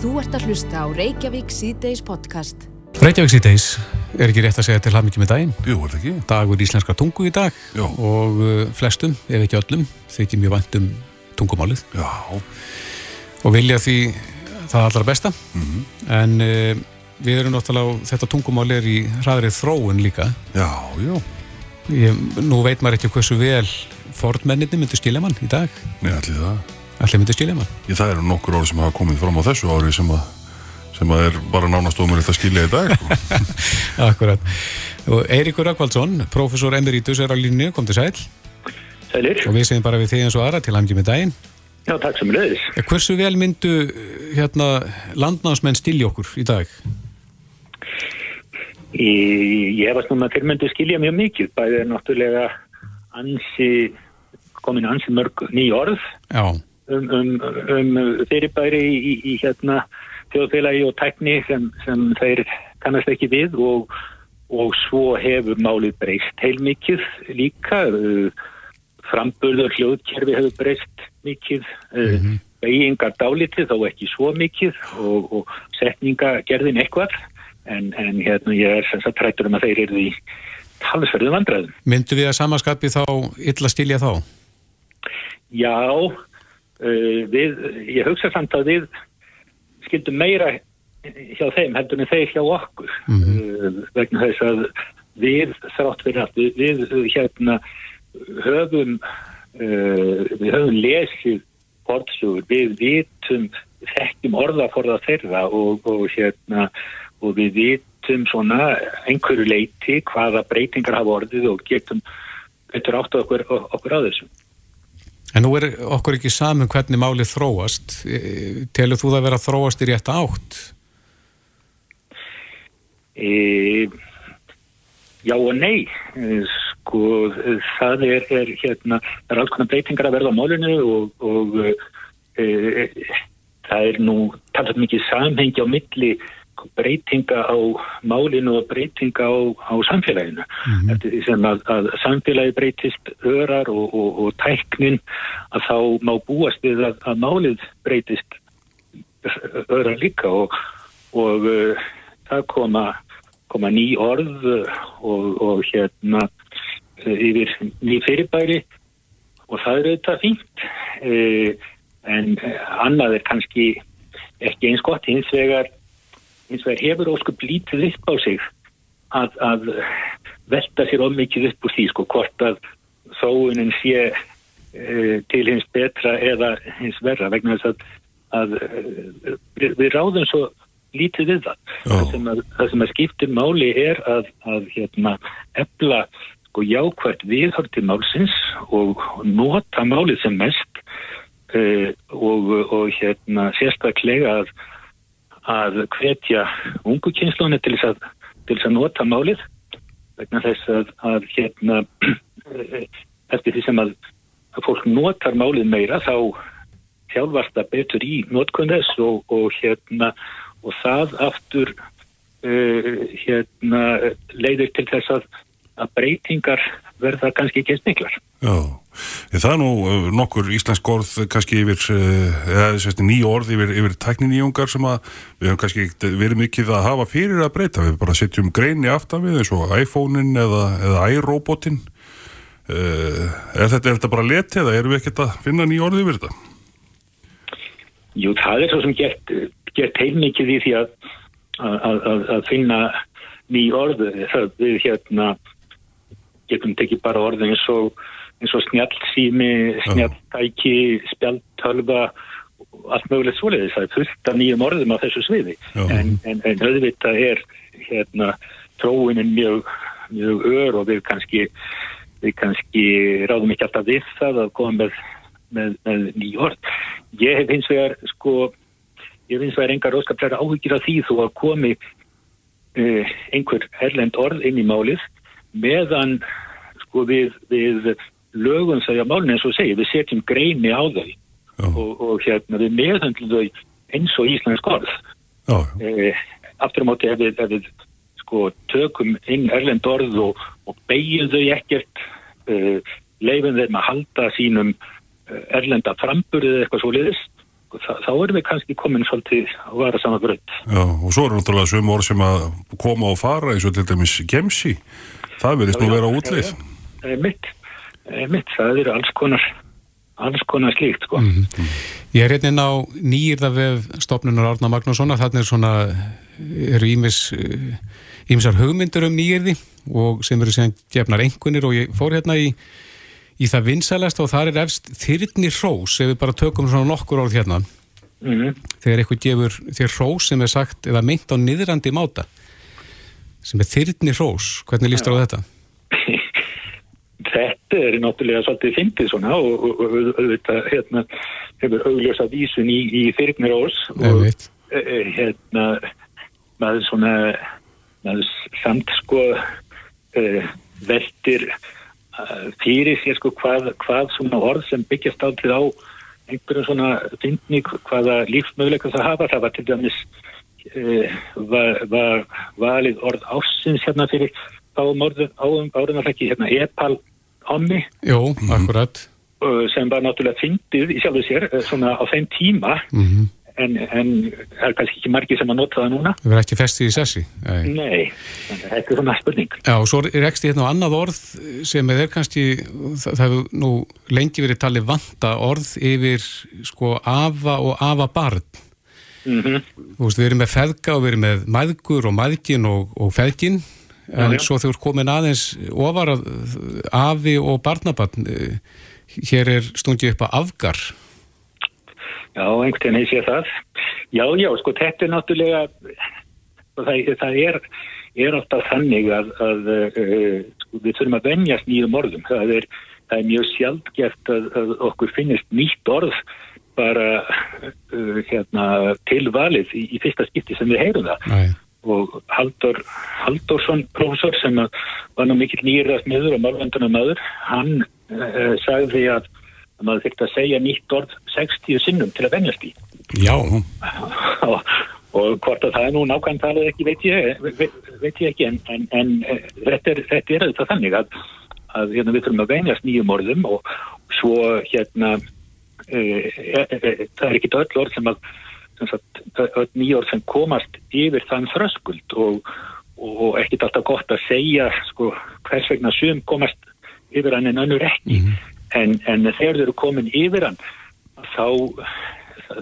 Þú ert að hlusta á Reykjavík C-Days podcast. Reykjavík C-Days er ekki rétt að segja til hafmyggjum með daginn. Jú, er það ekki? Dagur íslenska tungu í dag Já. og uh, flestum, ef ekki öllum, þykir mjög vænt um tungumálið Já, og vilja því það allra besta. Mhm. En uh, við erum náttúrulega, þetta tungumál er í hraðrið þróun líka. já, já. Ég, nú veit maður ekki hversu vel fordmenninni myndu skilja mann í dag. Nei, allir það. Allir myndu skilja. Ég, það eru nokkur orð sem hafa komið fram á þessu ári sem að, sem að er bara nánast ómur að skilja í dag. sko. Akkurat. Og Eiríkur Rökkvaldsson, professor emeritus er á línu, kom til sæl Sælir. og við segjum bara við þig eins og aðra til hafmyggjum með daginn. Já, takk sem leiðis. Ja, Hversu vel myndu hérna, landnámsmenn stilja okkur í dag? Ég hefast núna þeir myndu skilja mjög mikið. Bæðið er náttúrulega ansi, komin ansi mörg ný orð Já, um, um, um fyrirbæri í, í, í hérna þjóðfélagi og tækni sem, sem þeir kannast ekki við og, og svo hefur málið breyst heilmikið líka. Framburður hljóðkerfi hefur breyst mikið. Mm Beigingar dálítið þó ekki svo mikið og, og setningagerðin eitthvað en, en hérna ég er sem sagt trættur um að þeir eru í talsverðu vandræðum. myndu við að samaskapi þá illa stilja þá? Já, uh, við, ég hugsa samt að við skildum meira hjá þeim heldur en þeir hjá okkur uh, vegna þess að við þrátt fyrir að við, við uh, hérna höfum uh, við höfum lesið orðsugur, við vitum þekkjum orðaforða þeirra og, og hérna og við vitum svona einhverju leiti hvaða breytingar hafa orðið og getum betur átt okkur, okkur á þessu. En nú er okkur ekki saman hvernig málið þróast. E, Telur þú það vera þróast í rétta átt? E, já og nei e, sko það er, er hérna það er alls konar breytingar að verða á málinu og, og e, það er nú talað mikið samhengi á milli breytinga á málinu og breytinga á, á samfélaginu. Eftir því sem að, að samfélagi breytist örar og, og, og tæknin að þá má búast við að, að málið breytist örar líka og, og uh, það koma, koma ný orð og, og hérna uh, yfir ný fyrirbæri og það er auðvitað fínt uh, en annað er kannski ekki eins gott hins vegar, hins vegar hefur óskup lítið upp á sig að, að velta sér of mikið upp úr því sko hvort að þóunin sé uh, til hins betra eða hins verra vegna þess að, að uh, við, við ráðum svo lítið við það. Það sem, að, það sem að skiptir máli er að, að hérna, efla sko, jákvært viðhort til málsins og nota málið sem mest uh, og, og hérna, sérstaklega að, að hvetja ungu kynnslónu til þess að, til þess að nota málið vegna þess að, að hérna, eftir því sem að, að fólk notar málið meira þá þjálfast það betur í notkun þess og, og hérna og það aftur uh, hérna leiðir til þess að, að breytingar verða kannski ekki eins miklar. Já, það er nú uh, nokkur íslensk orð kannski yfir, uh, eða nýja orð yfir, yfir tækniníungar sem að við höfum kannski verið mikið að hafa fyrir að breyta, við bara setjum greini aftan við eins og iPhone-in eða, eða iRobotin uh, er, þetta, er þetta bara leti eða erum við ekkert að finna nýja orð yfir þetta? Jú, það er svo sem gert, gert heilmikið í því að, að, að, að finna ný orð það við hérna getum tekið bara orð eins og og snjallsými, snjalltæki, spjaltölva, allt mögulegt svoleiðis. Það er fullt af nýjum orðum á þessu sviði. En, en, en auðvitað er hérna tróinin mjög, mjög ör og við kannski, við kannski ráðum ekki alltaf við það að koma með, með, með ný orð. Ég hef hins vegar, sko, ég hef hins vegar engar óskaplega áhugir af því þó að komi uh, einhver herlend orð inn í málið meðan sko við, við lögum þau á málunni eins og segja, við setjum greini á þau og, og hérna við meðhandlum þau eins og íslensk orð Já, eh, aftur á móti ef við, ef við sko tökum inn erlend orð og, og beigjum þau ekkert eh, leifum þeim að halda sínum eh, erlenda framburðið eitthvað svo liðis sko, þá, erum við kannski komin svolítið að vara sama brönd. Já, og svo eru náttúrulega sömu orð sem að koma og fara eins og til dæmis gemsi. Það verðist nú vera útlið. Mitt, mitt, það eru alls konar, alls konar slíkt, sko. Mm -hmm. Ég er hérna á nýjirðavef stopnunar Árna Magnússona, þarna er svona, eru ímis, ímsar hugmyndur um nýjirði og sem eru síðan gefnar engunir og ég fór hérna í í það vinsælast og þar er efst þyrnir hrós, ef við bara tökum svona nokkur orð hérna mm -hmm. þegar eitthvað gefur þér hrós sem er sagt eða meint á niðrandi máta sem er þyrnir hrós hvernig líst það á þetta? Þetta er náttúrulega svolítið fyndið svona og auðvitað hérna, hefur augljósa vísun í, í þyrnir hrós og e, e, hérna maður svona maður samt sko uh, veldir fyrir sér sko hvað, hvað svona orð sem byggjast átlið á einhverjum svona fyndni hvaða lífsmöguleika það hafa. Það var til dæmis uh, var, var valið orð ásins hérna fyrir áum áriðanflækki hérna epal ommi Jó, akkurat sem var náttúrulega fyndið í sjálfu sér svona á þeim tíma mm -hmm en, en er kannski ekki margi sem að nota það núna. Það verður ekki festið í sessi? Nei, Nei þetta er svona spurning. Já, og svo er ekki hérna á annað orð sem er kannski, það, það hefur nú lengi verið talið vanta orð yfir sko afa og afa barn. Mm -hmm. Þú veist, við erum með feðga og við erum með maðgur og maðgin og, og feðgin, en já, já. svo þegar komin aðeins ofar að afi og barnabarn, eh, hér er stungið upp að afgar. Já, einhvern veginn sé það. Já, já, sko, þetta er náttúrulega, það, það er, er alltaf þannig að, að uh, við þurfum að venjast nýjum orðum. Það er, það er mjög sjálfgeft að, að okkur finnist nýtt orð bara uh, hérna, til valið í, í fyrsta skipti sem við heyrum það. Æ. Og Haldur Haldursson, professor, sem var nú mikill nýjirðast miður og málvendunar maður, hann uh, sagði að að maður þurft að segja nýtt orð 60 sinnum til að venjast í. Já. og, og hvort að það er nú nákvæmt talið ekki veit ég, veit, veit ég ekki en, en, en eh, þetta er þetta er þetta þannig að, að hérna, við þurfum að venjast nýjum orðum og svo hérna það er ekki öll orð sem að öll nýjórð sem komast yfir þann þröskuld og, og ekkit alltaf gott að segja sko, hvers vegna sum komast yfir hann en önnur ekki mm -hmm en, en þegar þau eru komin yfir hann þá,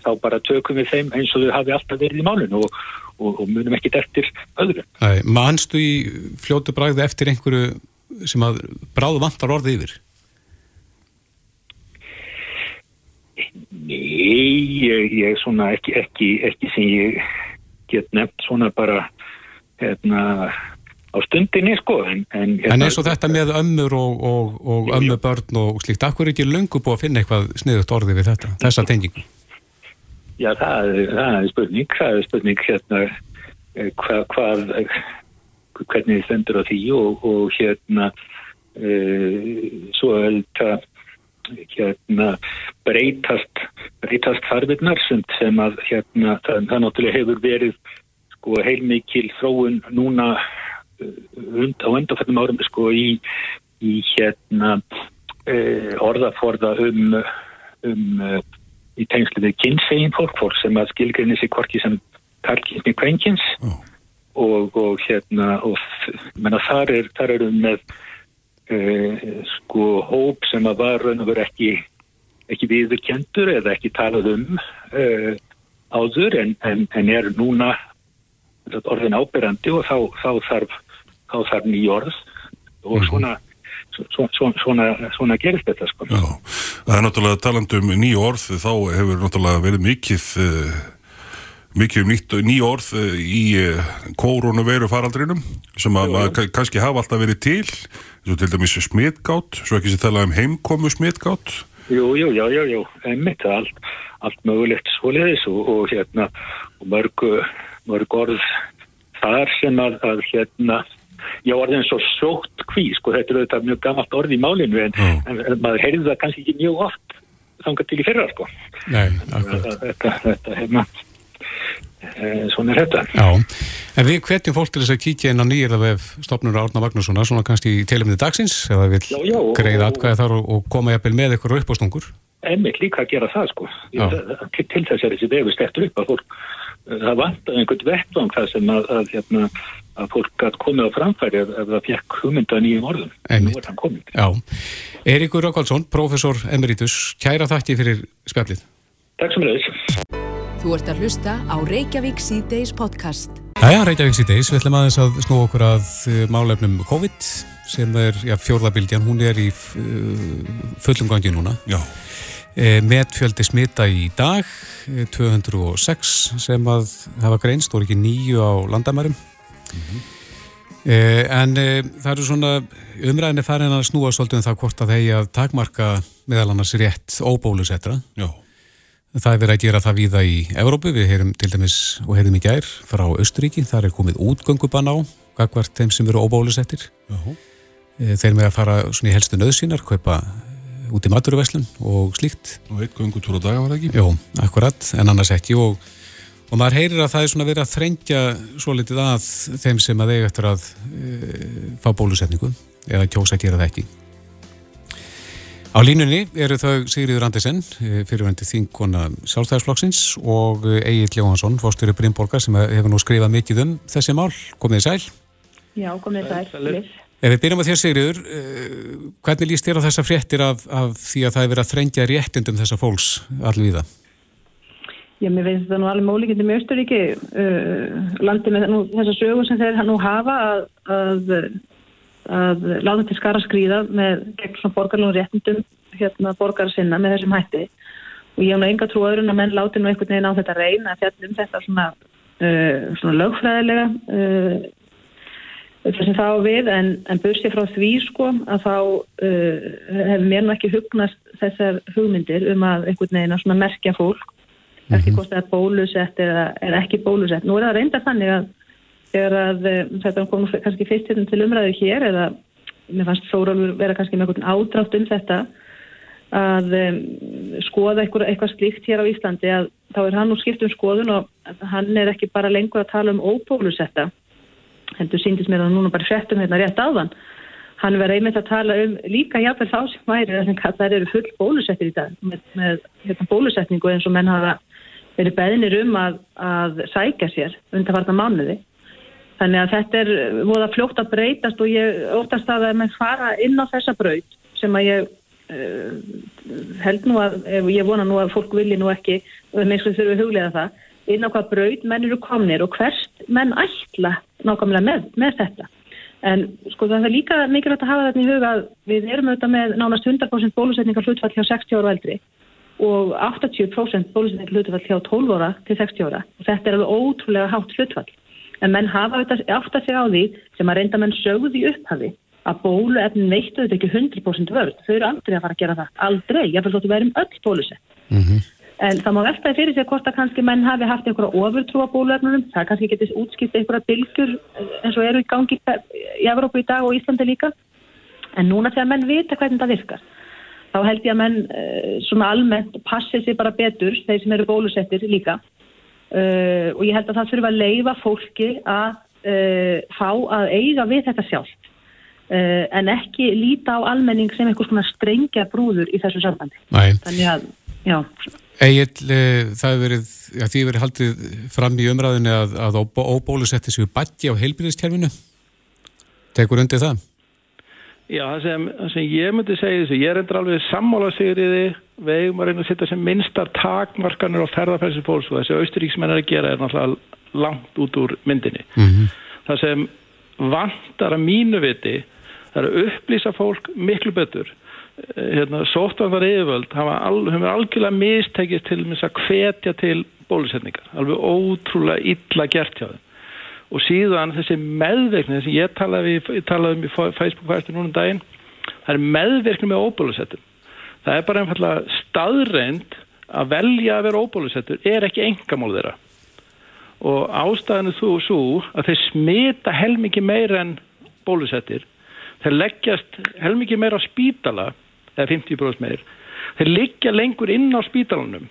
þá bara tökum við þeim eins og þau hafi alltaf verið í málun og, og, og munum ekki eftir öðru. Mannstu í fljótu bræði eftir einhverju sem að bráðu vantar orði yfir? Nei, ég, ég svona ekki, ekki, ekki sem ég get nefnt svona bara hérna á stundinni sko en, en, en eins og þetta með ömmur og, og, og ömmubörn og slíkt, akkur er ekki lungu búið að finna eitthvað sniðut orði við þetta, þessa tengingu? Já, það, það er spurning það er spurning hérna eh, hvað, hvað hvernig þið stendur á því og, og hérna e, svo er þetta hérna breytast breytast farfinnar sem, sem að hérna það, það náttúrulega hefur verið sko heilmikil þróun núna und, á undanfættum árum sko í, í hérna uh, orðaforða um, um uh, í tengslu við kynsegin fólk, fólk sem að skilgrinni sig hvorki sem karlkynsni kvenkins oh. og, og hérna og menna þar er þar erum með uh, sko hóp sem að var raun og veru ekki ekki viðurkendur eða ekki talað um áður en, en, en er núna orðin ábyrrandi og þá, þá þarf þarf nýjórð og mhm. svona Svona, svona, svona gerist þetta sko. Já, það er náttúrulega talandum nýju orð, þá hefur náttúrulega verið mikið uh, mikið nýtt, nýju orð uh, í uh, koronaviru faraldrinum sem að, að kannski hafa alltaf verið til svo til dæmis smitgátt svo ekki sem tala um heimkomu smitgátt Jú, jú, já, já, já, einmitt allt, allt mögulegt svoliðis og, og hérna og mörg, mörg orð þar sem að, að hérna já, orðin svo sjótt kví, sko, þetta er auðvitað mjög gammalt orð í málinu, en, en, en maður heyrði það kannski ekki mjög oft þangar til í fyrra, sko. Nei, akkurat. Þetta, þetta, hérna, svona er þetta. Já, en við hvetjum fólk til þess að kíkja inn á nýjirða vef stopnur Árna Magnússona, svona kannski í telumni dagsins, eða vil greiða atkvæði þar og, og koma jafnvel með ykkur upp á stungur. emmitt líka að gera það sko Já. til, þess er þessi vefu stættur upp að fólk það vantar einhvern vettvang það sem að, að, hérna, að fólk gætt komið á framfæri ef, ef það fekk hugmynda nýjum orðum Já. Eiríkur Rökkvaldsson, professor emeritus, kæra þakki fyrir spjallið. Takk sem reyðis Þú ert að hlusta á Reykjavík C-Days podcast. Jæja, Reykjavík síðdeis, við ætlum aðeins að snú okkur að uh, málefnum COVID sem er já, fjórðabildjan, hún er í uh, fullum gangi núna. Já, E, metfjöldi smita í dag, e, 206 sem að hafa greinst, voru ekki nýju á landamærum. e, en e, það eru svona, umræðinni farin að snúa svolítið um það hvort að þeir að takmarka meðal annars rétt óbólusettra. já, Það er verið að gera það víða í Evrópu, við heyrum til dæmis og heyrum í gær frá Austuríki, þar er komið útgöngubann á, gagvart þeim sem eru óbólusettir. já, E, Þeir með að fara í helstu nöðsýnar, kaupa e, út í maturveslun og slíkt. og eitt göngutúr á daga var ekki? Jó, akkurat, en annars ekki og, og maður heyrir að það er svona verið að þrengja svo litið að þeim sem að eiga eftir að e, fá bólusetningu eða kjósa að gera það ekki. Á línunni eru þau Sigriður Andersen, e, fyrirvændi þingkona sjálfstæðarsflokksins og Egil Jóhansson, fórstjóri Brynborgar sem hefur nú skrifað mikið um þessi mál. Komið þið sæl. Já, komið sæl. Sælir. Ef við byrjum að þér Sigriður, hvernig líst þér á þessa fréttir af, af því að það er verið að þrengja réttindum þessa fólks allvíða? Já, mér finnst þetta nú alveg mólíkindi með Östuríki, uh, landi með nú, þessa sögu sem þeir nú hafa að, að, að láta til skara skrýða með gegn svona borgarlunum réttindum hérna borgar sinna með þessum hætti. Og ég hef nú enga trú öðrun að menn láti nú einhvern veginn á þetta reyna að fjallum þetta svona, uh, svona lögfræðilega uh, það sem þá við. En, en bursi frá því sko að þá uh, hefur mér nú ekki hugnast þessar hugmyndir um að einhvern veginn að svona merkja fólk. Eftir hvort það er bólusett eða, eða ekki bólusett. Nú er það reynda þannig að þegar að uh, þetta kom kannski fyrst hérna til umræðu hér eða mér fannst Þórólfur vera kannski með einhvern ádrátt um þetta að um, skoða eitthvað, eitthvað slíkt hér á Íslandi að þá er hann nú skipt um skoðun og hann er ekki bara lengur að tala um óbólusetta heldur síndist mér að núna bara frettum hérna rétt áðan. Hann verið einmitt að tala um líka jáfnvel þá sem væri að það eru full bólusettir í dag með, með hérna, bólusetningu eins og menn hafa verið beðinir um að, að sækja sér undarfarna mánuði þannig að þetta er voða fljótt að breytast og ég óttast að að menn fara inn á þessa braut sem að ég uh, held nú að ég vona nú að fólk vilji nú ekki með þess að þurfum við huglega það inn á hvað braut menn eru komnir og hvert menn ætla nákvæmlega með, með þetta. En sko það er líka mikilvægt að hafa þetta í huga að við erum auðvitað með nánast 100% bólusetningar hlutfall hjá 60 ára og eldri og 80% bólusetningar hlutfall hjá 12 ára til 60 ára. Og þetta er alveg ótrúlega hátt hlutfall en menn hafa auðvitað átt að segja á því sem að reynda menn sögðu í upphafi að bóluefnin veittu þetta ekki 100% vörð þau eru aldrei að fara að gera það, aldrei ég fyrir þóttu verðum öll bólusett Mm En það má veltaði fyrir sig hvort að kannski menn hafi haft einhverja ofurtrú á bóluefnunum. Það kannski getist útskipt einhverja bylgur eins og eru í gangi í Evrópu í dag og Íslandi líka. En núna þegar menn vita hvernig það virkar, þá held ég að menn uh, svona almennt passi sig bara betur, þeir sem eru bólusettir líka. Uh, og ég held að það þurfa að leifa fólki að uh, fá að eiga við þetta sjálft. En ekki líta á almenning sem einhvers konar strengja brúður í þessu sambandi. Nei. Þannig að, já... Egil, það hefur verið, já, því verið haldið fram í umræðinu að, að óbólusetti séu bætti á heilbyrðiskerfinu. Tekur undir það? Já, það sem, það sem ég myndi segja þessu, ég er endur alveg sammála sigriði, við eigum að reyna að setja sem minnstar takmarkanir og ferðarfælsi fólks og þessi austuríksmenn er að gera er náttúrulega langt út úr myndinni. Mm -hmm. Það sem vantar að mínu viti, það er að upplýsa fólk miklu betur hérna, sóttvannar yfirvöld hafa al, algjörlega mistekist til að hvetja til bólusetningar alveg ótrúlega illa gert hjá þeim og síðan þessi meðverkni þessi ég talaði, ég talaði um í Facebook-fæstu núna um daginn það er meðverkni með óbólusettum það er bara einfallega staðreind að velja að vera óbólusettur er ekki engamál þeirra. Og ástæðinu þú svo að þeir smita helmikið meira en bólusettir. Þeir leggjast helmikið meira á spítala eða 50% meir. Þeir liggja lengur inn á spítalanum.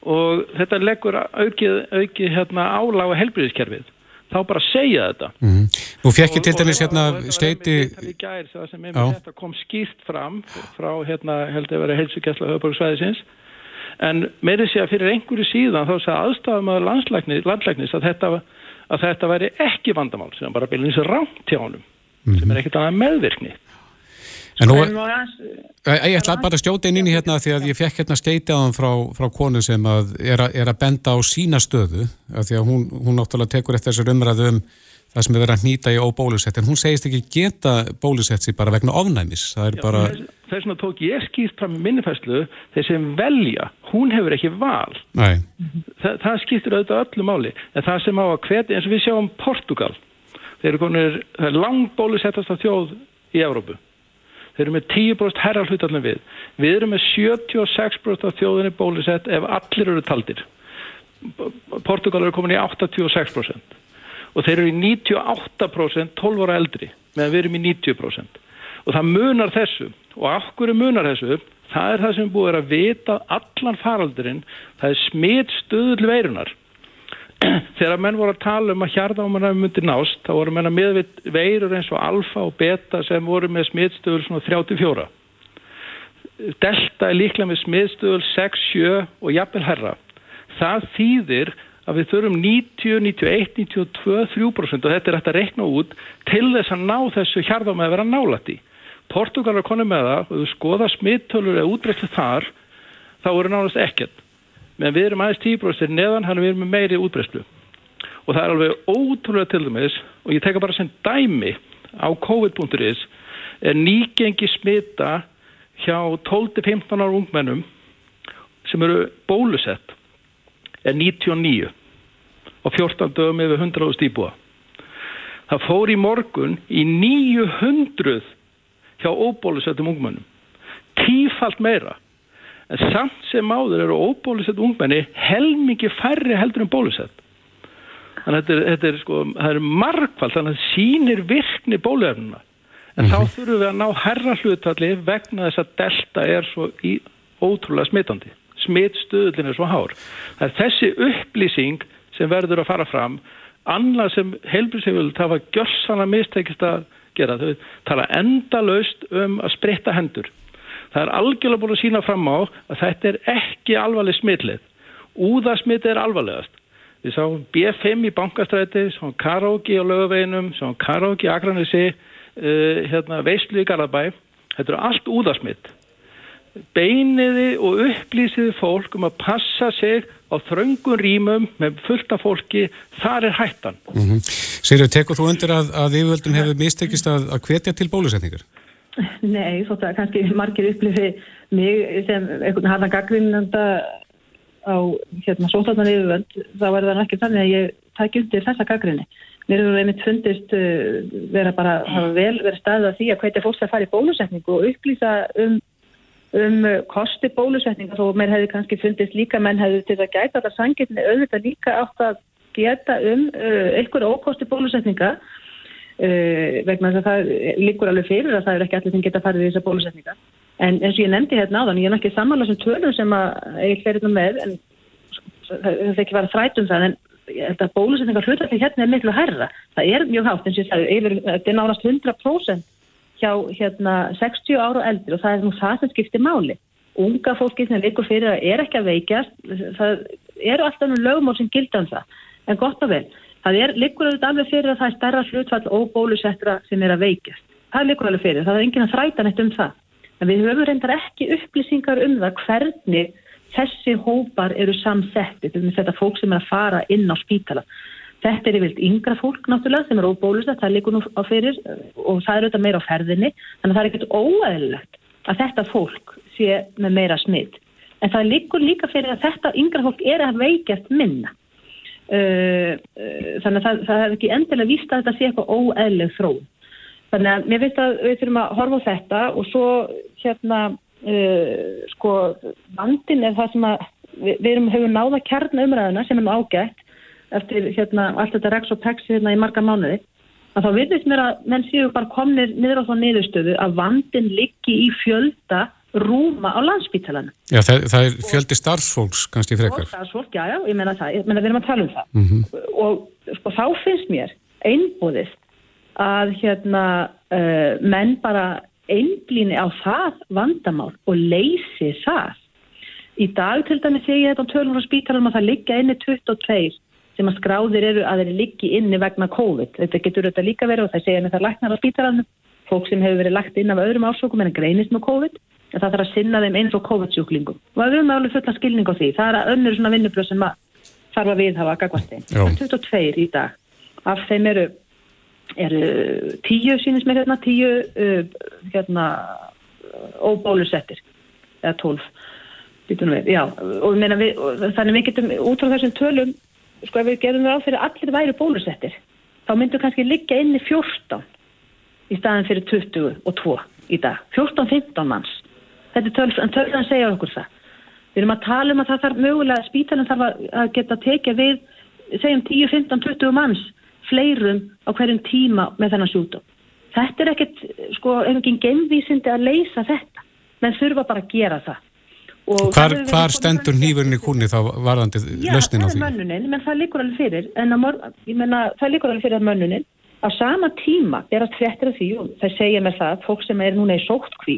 Og þetta leggur aukið, aukið hérna, álága helbriðiskerfið þá bara segja þetta mm -hmm. Nú fekk ég til dæmis hérna gær það sem einmitt þetta kom skýrt fram frá hérna held að vera heilsugjæsla höfuborgsvæðisins en meiri sé að fyrir einhverju síðan þá sagði aðstafum að landlæknis að þetta, að þetta væri ekki vandamál sem bara þessi rámt hjá honum mm -hmm. sem er ekkert annað meðvirkni En nú, ég ætla bara að stjóta inn í hérna því að ég fekk hérna hann frá, frá konu sem að er, að er að benda á sína stöðu því að hún, hún náttúrulega tekur eftir þessar umræðu um það sem er verið að nýta í óbólusett. En hún segist ekki geta bólusett sér bara vegna ofnæmis. Það er Já, bara Þess vegna tók ég skýrt fram minnifæslu þeir sem velja, hún hefur ekki val. Þa, það skýrtur auðvitað öllu máli. En það sem á að hveti eins og við sjáum Portugal þeir eru konir langt bólusettast af þjóð í Európu Þeir eru með 10% herra hlutallin við. Við erum með 76% af þjóðinni bólusett ef allir eru taldir. Portugal eru komin í 86% og þeir eru í 98% 12 ára eldri meðan við erum í 90%. Og það munar þessu og hverju munar þessu? Það er það sem búið að vita allan faraldurinn. Það er smitt stöðul veirunar þegar menn voru að tala um að hjarðámanna myndi nást, þá voru menna með veirur eins og alfa og beta sem voru með smittstöður svona 34 delta er líklega með smittstöður 6, 7 og jafnvel herra það þýðir að við þurfum 90, 91, 92 3% og þetta er hægt að rekna út til þess að ná þessu hjarðámanna að vera nálætti Portugal er konið með það og þú skoða smittölur eða útbreyttu þar þá voru nánast ekkert meðan við erum aðeins 10% neðan hann við erum með meiri útbreyslu og það er alveg ótrúlega til dæmis og ég teka bara sem dæmi á COVID.is er nýgengi smita hjá 12-15 ára ungmennum sem eru bólusett er 99 og 14 dögum yfir 100 stíbúa það fór í morgun í 900 hjá óbólusettum ungmennum. Tífalt meira en samt sem áður eru óbólusett ungmenni helmingi færri heldur en bólusett. Þannig að þetta er, þetta er sko, það er margfald þannig að sínir virkni bóluefnuna en mm -hmm. þá mhm. þurfum við að ná herra hlutvalli vegna þess að delta er svo í ótrúlega smitandi. Smittstöðlinn er svo hár. Það er þessi upplýsing sem verður að fara fram. Annað sem helbriðsefjöld hafa gjörsanna mistekist að gera þau tala endalaust um að spritta hendur það er algjörlega búin að sína fram á að þetta er ekki alvarleg smitlið. Úðarsmit er alvarlegast. Við sáum B5 í bankastræti, sáum karaoke á lögaveginum, sáum karaoke í Akranissi, uh, hérna, veistlu í Garabæ. Þetta eru allt úðarsmitt. Beiniði og upplýsiði fólk um að passa sig á þröngun rýmum með fullta fólki, þar er hættan. Mm -hmm. Sýrið, tekur þú undir að, að yfirvöldum hefur mistekist að, að hvetja til bólusetningar? Nei, þótt að kannski margir upplifi mig sem einhvern harðan gaggrinnanda á hérna sótarnar yfirvöld, þá er það ekki þannig að ég tæk undir þessa gaggrinni. Mér hefur einmitt fundist uh, vera bara, hafa vel verið staðið að því að hvetja fólks að fara í bólusetningu og upplýsa um, um kosti bólusetninga þó mér hefði kannski fundist líka menn hefði til að gæta þetta sangirni auðvitað líka átt að geta um uh, einhver ókosti bólusetninga vegna þess að það líkur alveg fyrir að það er ekki allir sem geta farið í þessa bólusetninga en eins og ég nefndi hérna á þann ég er ekki sammála sem tölum sem að ég hlæri þetta með en það er ekki að þrætum það en þetta bólusetningar hlutalli hérna er miklu hærra. Það er mjög hátt eins og ég sagði þetta er nárast 100% hjá hérna 60 ára og eldri og það er nú það sem skiptir máli. Unga fólki sem líkur fyrir að er ekki að veikjast það eru alltaf nú lögmál sem gildan um það en gott og vel Það er líkur auðvitað alveg fyrir að það er stærra hlutfall og bólusettra sem er að veikast. Það er líkur alveg fyrir, það er enginn að þræta neitt um það. En við höfum reyndar ekki upplýsingar um það hvernig þessi hópar eru samsettið, þetta fólk sem er að fara inn á spítala. Þetta er yfirlt yngra fólk náttúrulega sem er óbólusett, það líkur nú á fyrir og það er auðvitað meira á ferðinni, þannig að það er ekkert óæðilegt að þetta fólk sé með meira smitt. En það líkur líka fyrir að þetta yngra fólk er að veikast minna. Uh, uh, þannig að það, það hefði ekki endilega víst að þetta sé eitthvað óeðleg þróun. Þannig að mér finnst að við þurfum að horfa á þetta og svo hérna uh, sko vandin er það sem að við, við erum hefur náða kjarn umræðuna sem er ágætt eftir hérna allt þetta rex og pex hérna í marga mánuði að þá virðist mér að menn séu bara komnir niður á þá niðurstöðu að vandin liggi í fjölda rúma á landsbítalanum. Já, það, það er fjöldi starfsfólks kannski frekar. Starfsfólk, já, já, ég menna það, ég menna við erum að tala um það. Mm -hmm. Og sko, þá finnst mér einbúðist að hérna uh, menn bara einblýni á það vandamál og leysi það. Í dag til dæmis segja ég þetta á tölum frá spítalum að það liggja inni 22 sem að skráðir eru að þeir liggi inni vegna COVID. Þetta getur þetta líka verið og það segja með það læknar á spítalanum, fólk sem hefur verið lagt inn af öðrum ásókum en að greinist með COVID, það þarf að sinna þeim eins og COVID-sjúklingum. Og við höfum alveg fulla skilning á því. Það er að önnur svona vinnubröð sem þarf að viðhafa að gagvast þeim. Já. 22 í dag. Af þeim eru, eru tíu sínist mér hérna, tíu uh, hérna, óbólusettir, eða tólf. Já, og, við, og þannig við getum út frá þessum tölum sko ef við gerum við á fyrir að allir væri bólusettir þá myndum kannski liggja inni 14 í staðin fyrir 20 og 2 í dag, 14-15 manns þetta er töl, en tölðan segja okkur það. Við erum að tala um að það þarf mögulega spítalinn þarf að, að geta tekið við segjum 10, 15, 20 manns fleirum á hverjum tíma með þennan sjúdóm þetta er ekkert sko, ef ekki genvísindi að leysa þetta. Menn þurfa bara að gera það. Hvar, það hvar stendur nýfurinn í kúnni þá varðandi Já, lausnin á það því? er mönnunin, menn það líkur alveg fyrir en að menna, það líkur alveg fyrir að mönnunin á sama tíma berast fréttir af því og það segja með það fólk sem er núna í sóttkví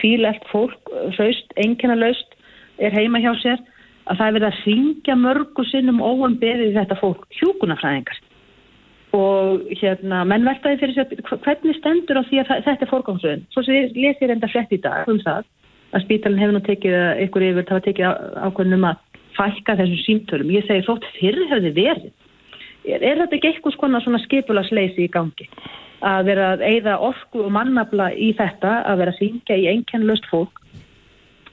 fílelt fólk, hraust, einkennalaust er heima hjá sér að það er verið að syngja mörgu sinnum óum beðið þetta fólk, hjúkunafræðingar og hérna menn veltaði fyrir sér hvernig stendur á því að þetta er fórgámsöðun svo sem ég lesi reynda frétt í dag um það að spítalinn hefur nú tekið ykkur yfir, það var tekið ákveðnum að fælka þessum símtölum. Ég segi þótt fyrir hefði verið. Er, er þetta ekki eitthvað svona, svona skipulagsleysi í gangi? Að vera að eigða orku og mannabla í þetta, að vera að syngja í einkennlöst fólk.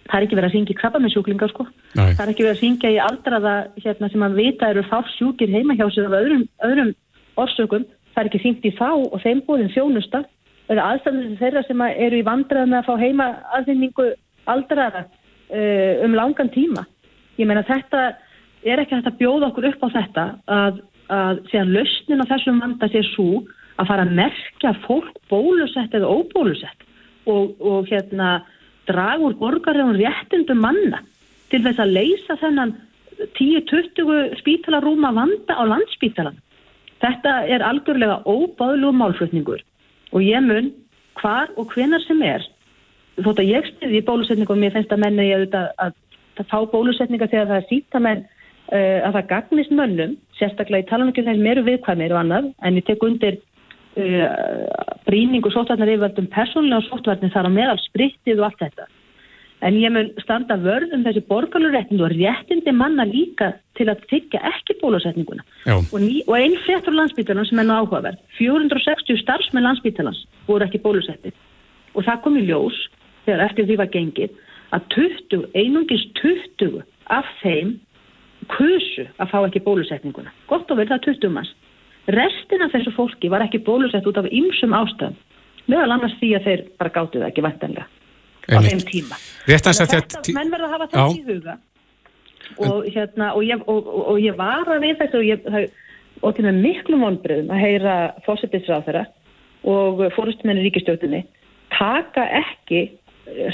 Það er ekki verið að syngja í krabbaminsjúklinga, sko. Nei. Það er ekki verið að syngja í aldraða hérna, sem að vita eru fársjúkir heima hjá sér af öðrum, öðrum orsökum. Það er ekki syngt í þá og þeim búin þjónusta. Það eru aðstæðanir þeirra sem að eru í vandræða með að fá heima aðfinningu aldraða uh, um langan tíma. Ég meina þetta er ekki hægt að bjóða okkur upp á þetta að, að síðan lausnin á þessum vanda sé svo að fara að merkja fólk bólusett eða óbólusett og, og hérna draga úr borgarlegum réttindum manna til þess að leysa þennan 10-20 spítalarúma vanda á landspítalan. Þetta er algjörlega óbáðlugum málflutningur og ég mun hvar og hvenar sem er þótt að ég stiði í bólusetningum mér finnst að menna ég að, að, að fá bólusetninga þegar það er síta menn að það gagnist mönnum sérstaklega í talanum þeim eru viðkvæmir og annað en ég tek undir uh, brýningu sóttvarnar yfirvöldum persónulega sóttvarnir þar á meðal sprittið og allt þetta. En ég mun standa vörð um þessi borgarluréttindu og réttindi manna líka til að þykja ekki bólusetninguna. Já. og, og einn frétt frá landsbítalans sem er nú áhugaverð. 460 starfsmenn landsbítalans voru ekki bólusettir. Og það kom í ljós þegar eftir því var gengið að 20, einungis 20 af þeim kusu að fá ekki bólusetninguna. Gott og vel það er 20 manns. Restin af þessu fólki var ekki bólusett út af ymsum ástæðum. Meðal annars því að þeir bara gáttu það ekki væntanlega á þeim tíma. Þetta- menn verða að hafa þetta í huga. Og, hérna, og, ég, og, og, og ég var að við þessu og ég það, með miklu vonbröðum að heyra fórsetisráð þeirra og fórustmenni ríkistjóttinni taka ekki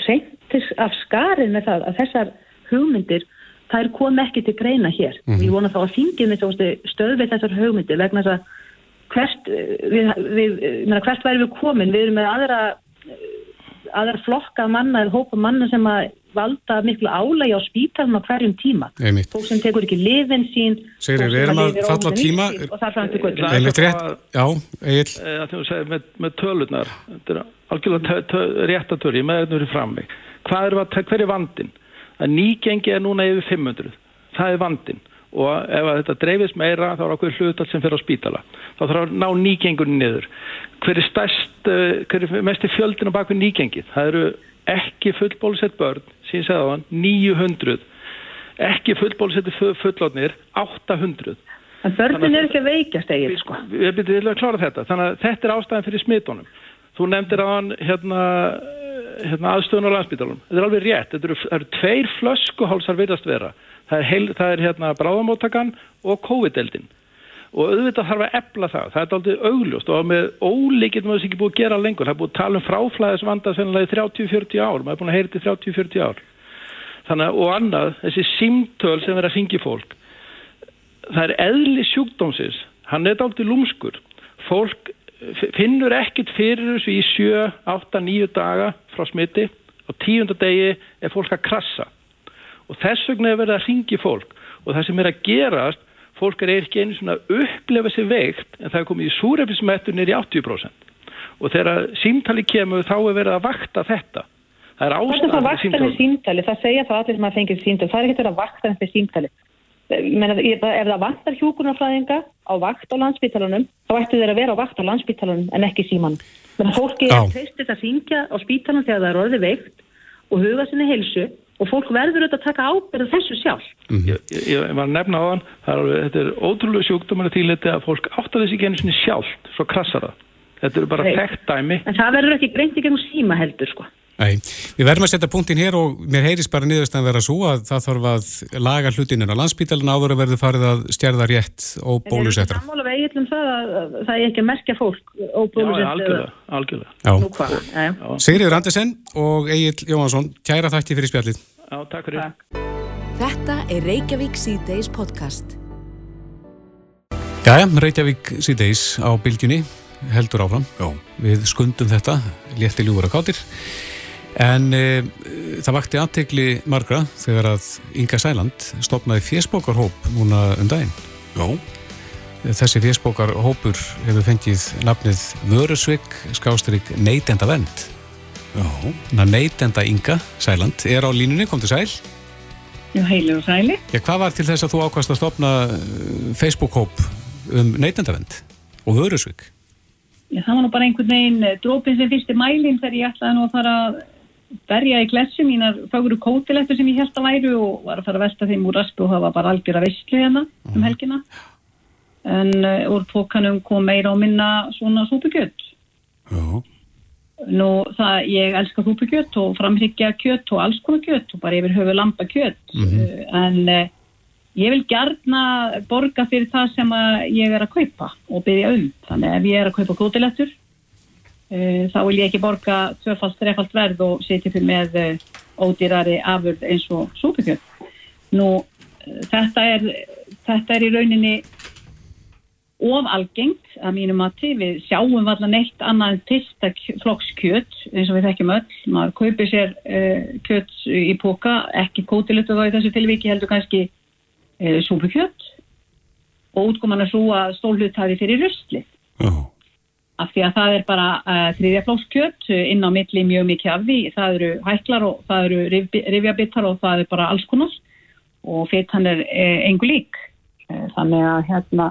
seintis af skarið með það að þessar hugmyndir þær kom ekki til greina hér. Og ég vona þá að þingið með stöðvið þessar hugmyndir vegna þess að hvert, við, við, meina, hvert væri við komin? Við erum með aðra aðra flokka manna eða hópa manna sem að valda miklu álægi á spítalum á hverjum tíma. Einmitt. fólk sem tekur ekki lifin sín Sigríður, fólk við erum að falla tíma. og það er fram til göttu Það er Eh, með, með tölunar þetta er algjörlega tö, tö, rétt að tölu ég með þetta verið fram mig. Hvað er, hver er vandin að nýgengi er núna yfir 500 það er vandin og ef að þetta dreifist meira þá er okkur hlutal sem fer á spítala. Þá þarf að ná nýgengunni niður. Hver er stærst eh, hver er mest fjöldin á baku nýgengið? Það eru ekki fullbólusett börn segði á hann 900 ekki fullbólusetti fullotnir 800 en börnin eru ekki að veikjast eigin sko. byrði til að klára þetta. Þannig að þetta er ástæðan fyrir smitunum. Þú nefndir á hann hérna, hérna aðstöðun á landsbytalunum. Þetta er alveg rétt. Þetta eru, eru tveir flöskuhálsar virðast vera. Það er, heil, það er hérna bráðamóttakan og COVID-eldin. Og auðvitað þarf að efla það. Það er aldrei augljóst og með ólíkit maður sem ekki búið að gera lengur. Það er búið að tala um fráflæðisvanda sennilega í 30-40 ár. Maður er búin að heyra til 30-40 ár. Þannig að, og annað, þessi símtöl sem er að ringi fólk það er eðli sjúkdómsins hann er dálítið lúmskur. Fólk finnur ekkit fyrir þessu í 7, 8, 9 daga frá smiti. Og tíunda degi er fólk að krassa. Og þess vegna er verið að ringi fólk. Og það sem er að gerast fólk er ekki einu svona að upplefa sér veikt en það er komið í súrefismettur nýri 80% og þegar símtali kemur þá er verið að vakta þetta. Það er ástæðan það vakta með símtali það segja þá allir sem að fengið símtali það er ekki verið að vakta með símtali Menna, ef það vantar hjúkunarfræðinga á vakt á landsbítalunum þá ættu þeir að vera á vakt á landsbítalunum en ekki síman. Menna, fólki er treystið að syngja á spítalunum þegar það er orðið veikt og huga sinni heilsu og fólk verður auðvitað að taka ábyrða þessu sjálf. Mm -hmm. Ég, ég var að nefna á hann, þetta er ótrúlega sjúkdómar að tíleiti að fólk áttar þessi genið sinni sjálf, svo krassar það. Þetta eru bara þekkt dæmi. En það verður ekki greint í gengum síma heldur, sko. Nei, við verðum að setja punktin hér og mér heyrist bara niðurst að vera svo að það þarf að laga hlutininn á landsbítalinn áður að verður farið að stjærða rétt og bólusettra. Það er eigin um það að það er ekki að merkja fólk og bólusettra. Já, algjörlega, algjörlega. Nú hvað, já, já. Sigriður Andersen og Egil Jóhansson, kæra þætti fyrir spjallið. Já, takk fyrir. Þetta er Reykjavík C-Days podcast. Jæja, Reykjavík C-Days á bylgjunni heldur áfram. Já. Við skundum þetta, létti ljúfur að kátir. En e, það vakti aðtegli margra þegar að Inga Sæland stopnaði fjesbókarhóp núna um daginn. Já. Þessi fjesbókarhópur hefur fengið nafnið Vörusvik skástrík Neitenda Vend. Já. Neitenda Inga Sæland er á línunni, kom til sæl. Já, heilir og sæli. Já, hvað var til þess að þú ákvæmst að stopna Facebook-hóp um Neitenda Vend og Vörusvik? Já, það var nú bara einhvern veginn drópin sem fyrsti mælinn þegar ég ætlaði nú að fara að berja í klessu mínar faguru kótilettur sem ég held að væru og var að fara að velta þeim úr raspu og það var bara algjör að veistlu hérna um helgina. En uh, úr pókanum kom meira og minna svona súpugjöld nú það ég elska súpugjöld og framhyggja kjött og alls konar kjött og bara yfir höfu lampa kjött mm -hmm. uh, en uh, ég vil gerna borga fyrir það sem ég er að kaupa og byggja um. Þannig ef ég er að kaupa kótilettur þá vil ég ekki borga tvörfald, þrefald verð og setja fyrir með ódýrari afurð eins og súpikjöld. Nú, þetta er, þetta er í rauninni ofalgengt að mínum að til við sjáum allan eitt annað pista flokkskjöld eins og við þekkjum öll. Maður kaupir sér uh, kjöld í póka, ekki kótilutu þá í þessu tilviki heldur kannski uh, súpikjöld og útkoman að stólhutaði fyrir röstli. Já af því að það er bara uh, þriðjaflókskjött inn á milli mjög mikið af því. Það eru hæklar og það eru rifjabittar og það er bara alls konar og hann er eh, engu lík. Eh, þannig að hérna,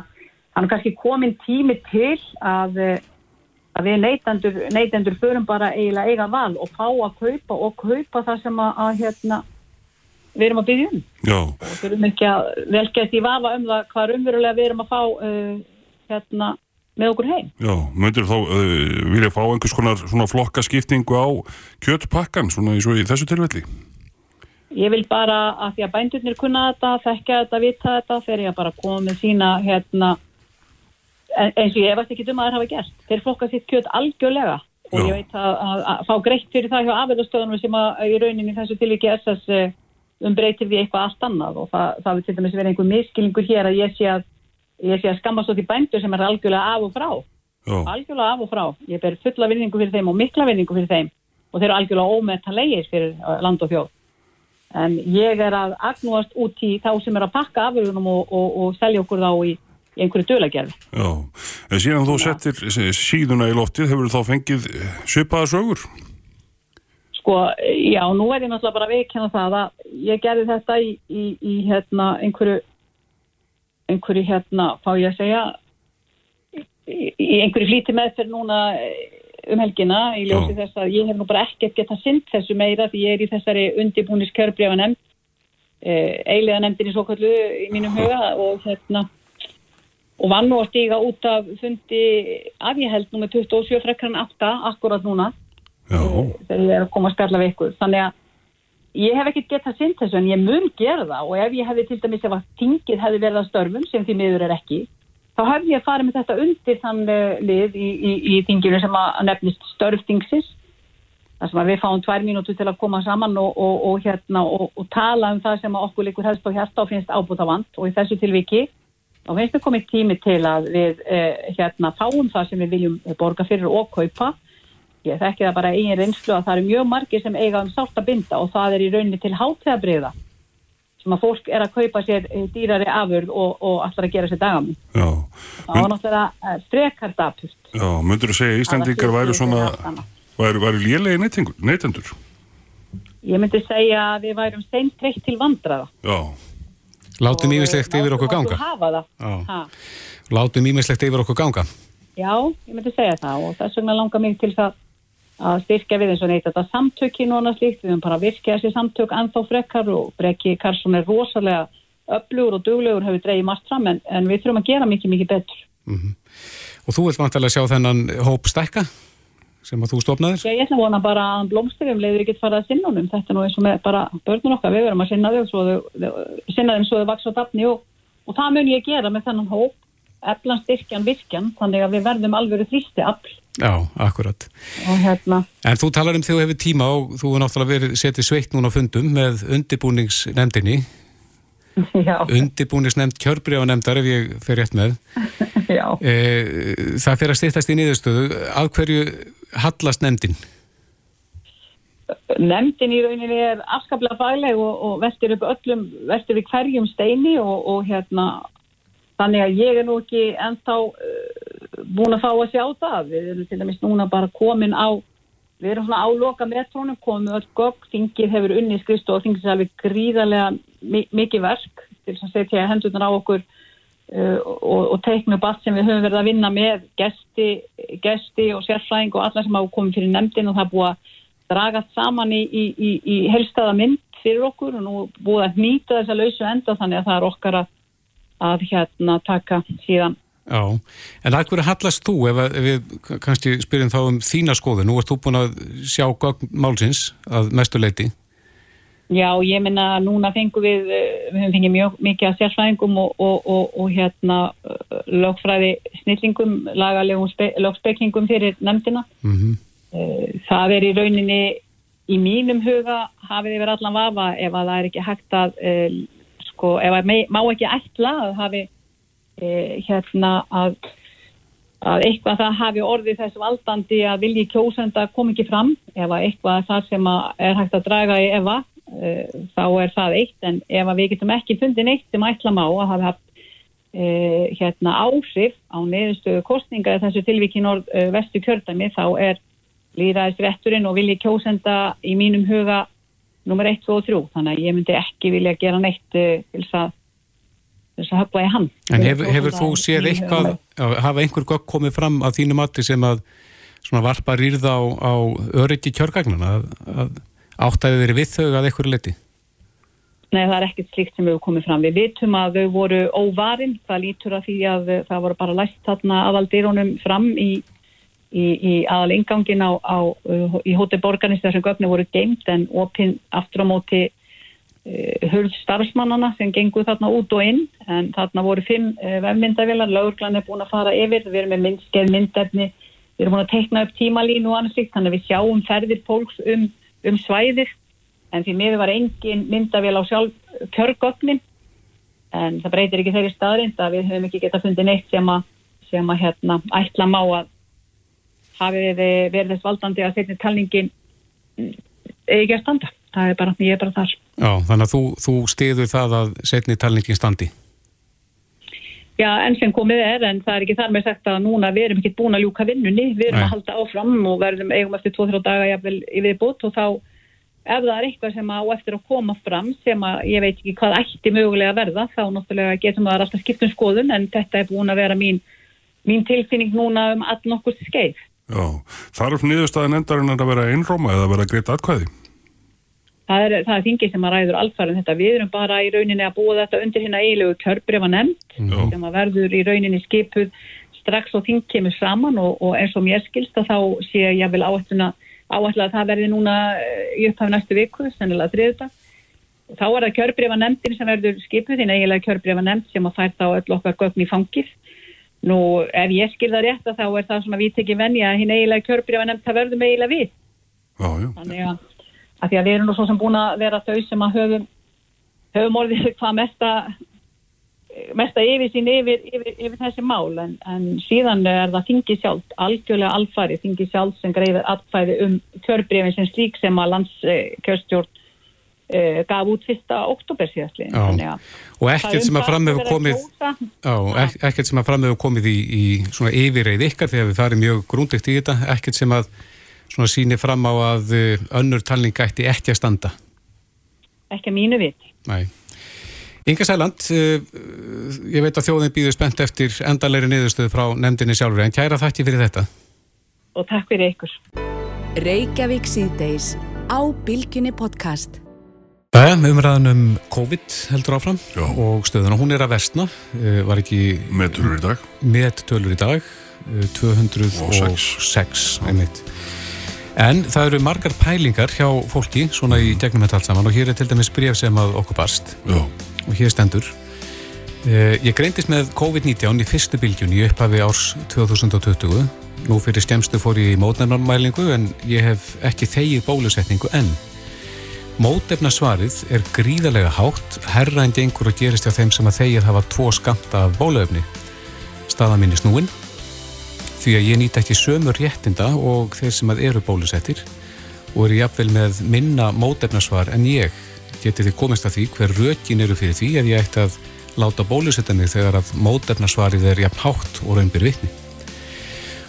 hann er kannski komin tími til að, að við neytendur, neytendur förum bara eiginlega eiga val og fá að kaupa og kaupa það sem að, að hérna, við erum að byggja um. Já. Og þurfum ekki að velkjast í vafa um það hvað umverulega við erum að fá uh, hérna með okkur heim. Já, myndir þá uh, vilja fá einhvers konar svona flokkaskiptingu á kjötpakkan svona eins og í þessu tilfelli? Ég vil bara að því að bændurnir kunna þetta, þekkja þetta, vita þetta þegar ég bara koma með sína hérna, eins og ég veist ekki um að það hafa gert. Þeir flokka sitt kjöt algjörlega og Já. ég veit að, að, að fá greitt fyrir það hjá afverðastöðunum sem að í rauninni þessu tilviki SS umbreytir við eitthvað allt annað og það, það vil til dæmis vera einhver miskilningur hér að ég sé að ég sé að skammast út í bændur sem er algjörlega af og frá. Já. algjörlega af og frá, ég ber fulla vinningu fyrir þeim og mikla vinningu fyrir þeim. Og þeir eru algjörlega ómetanlegis fyrir uh, land og þjóð. En ég er að agnúast út í þá sem er að pakka afurðunum og, og, og selja okkur þá í, einhverju dölagerfi Já, en síðan þú settir síðuna í loftið, hefur þú þá fengið svipaða sögur? Sko, já, nú er ég náttúrulega bara veikina það að ég gerði þetta í, í, í hérna, einhverju einhverju hérna, fá ég að segja í einhverju flíti meðferð núna eh, um helgina í ljósi Já. þess að ég hef nú bara ekkert gett að synd þessu meira því ég er í þessari undibúnis kjörbrefa nefnd eh, eilega nefndin í svo kallu í mínum huga og hérna og vann nú að stíga út af fundi að ég held nú með 27 frekkan 8 akkurat núna. Uh, þegar ég er að koma að spjalla við ykkur. Þannig að Ég hef ekkert gett að synda þessu en ég mun gera það. Og ef ég hefði til dæmis ef að tingið hefði verið að störfum sem því miður er ekki þá hefði ég farið með þetta undir þann lið í, í, í tinginu sem að nefnist störftingsis þar sem að við fáum tvær mínútu til að koma saman og, og, og, hérna, og tala um það sem að okkur líkur helst á hérsta og finnst ábúta vant og í þessu tilviki og finnst það komið tími til að við eh, hérna fáum það sem við viljum borga fyrir og kaupa ég þekki það bara eigin reynslu að það eru mjög margir sem eiga um sátt að binda og það er í rauninni til hátíðabriða sem að fólk er að kaupa sér eh, dýrari afurð og, og allar að gera sér dagam Já, það var náttúrulega eh, frekar dapust já, myndur þú segja að Íslandingar væru svona, væru, væru lélegi neytendur, ég myndi segja að við værum seint treykt til vandraða Já, Látum ímislegt eh, yfir okkur ganga. það. Ha. Látum ímislegt yfir okkur ganga. Já, ég myndi segja það og þess vegna langar mig til það að styrkja við eins og neitt þetta samtökin og annað slíkt, við höfum bara að virkja þessi samtök ennþá frekkar og Brekki Karlsson er rosalega öflugur og duglegur hefur dreigið margt fram en, en við þurfum að gera mikið, mikið betur. Og þú vilt vantilega sjá þennan hóp stækka sem að þú stopnaðir? Já, ég ætla að vona bara að hann blómstir um leiður ekki fara að sinna honum, þetta er nú eins og með bara börnun okkar, við verum að sinna þau, sinna þeim svo þau vaks og, og það mun ég gera með þennan hóp, eflan styrkjan virkjan, þannig að við verðum alveg þrýsti afl Já, akkurat. og hérna, En þú talar um þegar þú hefur tíma og þú hefur náttúrulega verið setið sveitt núna á fundum með undirbúningsnefndinni, já, undirbúningsnefnd kjörbrífanemndar ef ég fer rétt með. já. E, það fer að stýttast í niðurstöðu. Að hverju hallast nefndin? Nemndin í rauninni er afskaplega fagleg og, og vestir upp öllum, vestir við hverjum steini og, og hérna þannig að ég er nú ekki ennþá uh, búin að fá að sjá það. Við erum til dæmis núna bara komin á, við erum svona áloka metrónum, komum öll gogg, þingið hefur unni skrist og þingið er alveg gríðarlega mi mikið verk til að setja hendurnar á okkur uh, og, og teikna upp allt sem við höfum verið að vinna með gesti, gesti og sérfræðing og alla sem hafa komið fyrir nefndin og það er búið að dragast saman í, í, í, í helstaða mynd fyrir okkur og nú búið að nýta þessa lausu enda þannig að það er okkar að, að hérna taka síðan. Já, en að hverju hallast þú ef, að, ef við kannski spyrjum þá um þína skoðu? Nú ert þú búin að sjá málsins að mestu leiti. Já, ég minna núna fengum við, eh, við fengið mjög mikið að sérfræðingum og, og, og, og hérna eh, lögfræði snillingum, lagalegum spe, lögspeklingum fyrir nefndina. Mm Eh, það er í rauninni í mínum huga hafið yfir allan vafa ef að það er ekki hægt að sko, ef að má ekki ætla að hafi uh, hérna að, að eitthvað það hafi orðið þess valdandi að vilji kjósenda kom ekki fram ef að eitthvað það sem er hægt að draga í efa uh, þá er það eitt. En ef að við getum ekki fundið neitt sem ætla má að hafi haft hérna áhrif á neðurstöðu kostninga þessu tilvíki norð vestu kjördæmi þá er líðræðisrétturinn og vilji kjósenda í mínum huga nummer 1, 2 og 3 þannig að ég myndi ekki vilja gera neitt uh, til þess að þess að höfla í hann En hefur, hefur þú séð eitthvað, hafa einhver gögg komið fram að þínu mati sem að svona varpa rýrða á, á öryggi kjörgagnana að, að áttæði verið við þau að einhverju leti? Nei, það er ekkert slíkt sem hefur komið fram. Við vitum að þau voru óvarin, það lítur að því að það voru bara læst þarna aðaldýrónum fram í í, í aðal ingangin á, á í hóti borgarnist þessum gögnu voru geimt en opinn aftur á móti uh, hurð starfsmannana sem gengur þarna út og inn. En þarna voru fimm uh, vefmyndavilar laurglan er búin að fara yfir, við erum með myndskeið myndefni, við erum búin að teikna upp tímalínu og annars líkt, þannig að við sjáum ferðir fólks um, um svæðir en því miður var engin myndavél á sjálf kjörgögnin. En það breytir ekki þeirri staðrind að við höfum ekki getað fundið neitt sem að, sem að hérna, ætla má að hafi verið þess valdandi að setja talningin eigi ekki að standa. Það er bara, ég er bara þar. Já, þannig að þú, þú stiður það að setni talningin standi. Já, enn sem komið er, en það er ekki þar með sagt að núna við erum ekki búin að ljúka vinnunni, við erum Nei. að halda áfram og verðum eigum eftir 2-3 daga jafnvel í viðbútt og þá ef það er eitthvað sem á eftir að koma fram sem að ég veit ekki hvað ætti mögulega að verða, þá náttúrulega getum það alltaf skiptum skoðun, en þetta er búin að vera mín, mín tilfinning núna um all nokkur skeið. Já, þarf niðurstaðin endarinnar að vera einróma eða að vera greitt atkvæði? Það er, það er þingið sem að ræður alfarið þetta. Við erum bara í rauninni að búa þetta undir hérna eilegu kjörbrefa nefnd Já. sem að verður í rauninni skipuð strax og þing kemur saman og, og eins og mér skilst að þá sé ég vel áætluna áætla að það verði núna eh, í upphaf næstu viku, sennilega þriðuta. Þá er það kjörbrefa nefndin sem verður skipuð, þín eiginlega kjörbrefa nefnd sem að fær þá öll okkar gögn í fangið. Nú, ef ég skil það rétt að þá er það svona við tekið venja að hinn eiginlega kjörbrefa nefnd það verður með eiginlega við. Já, já. Þannig að, að því að við erum nú svo sem búin að vera þau sem að höfum, höfum orðið hvað mesta mesta yfirsýn yfir, yfir, yfir þessi mál en, en síðan er það þingi sjálf algjörlega alfari, þingi sjálf sem greiður atkvæði um kjörbreyfin sem slík sem að landskjörstjórn uh, gaf út fyrsta oktober síðastliðin og ekkert sem að fram hefur komið á, ek, ekkert sem að fram hefur komið í, í svona yfirreið ykkar þegar við farum mjög grúndikt í þetta, ekkert sem að svona síni fram á að uh, önnur talning gætti ekki að standa. Ekki að mínu viti. Nei. Inga Sæland, uh, ég veit að þjóðin býður spennt eftir endalegri niðurstöðu frá nefndinni sjálfur, en kæra þakki fyrir þetta. Og takk fyrir ykkur. Reykjavík síðdeis á Bilginni podcast. Það er umræðan um COVID heldur áfram Já. og stöðuna, hún er að versna, uh, var ekki... Meðtölur í dag. Meðtölur í dag, uh, 206, einmitt. En það eru margar pælingar hjá fólki svona í gegnum þetta allt saman og hér er til dæmis bref sem að okkur barst. Já og hér stendur eh, Ég greindist með COVID-19 í fyrstu bylgjun í upphafi árs 2020 Nú fyrir skemstu fór ég í mótnefnarmælingu en ég hef ekki þegið bólusetningu enn Mótefna svarið er gríðarlega hátt herra en gengur að gerist hjá þeim sem að þegið hafa tvo skamta af bólöfni staða mín er snúin því að ég nýta ekki sömur réttinda og þeir sem að eru bólusettir og eru jafnvel með minna mótefnasvar en ég getið þið komist að því hver rökin eru fyrir því ef ég ætti að láta bólusetta mig þegar að mótefnarsvarið er jafn hátt og raunbyr vitni.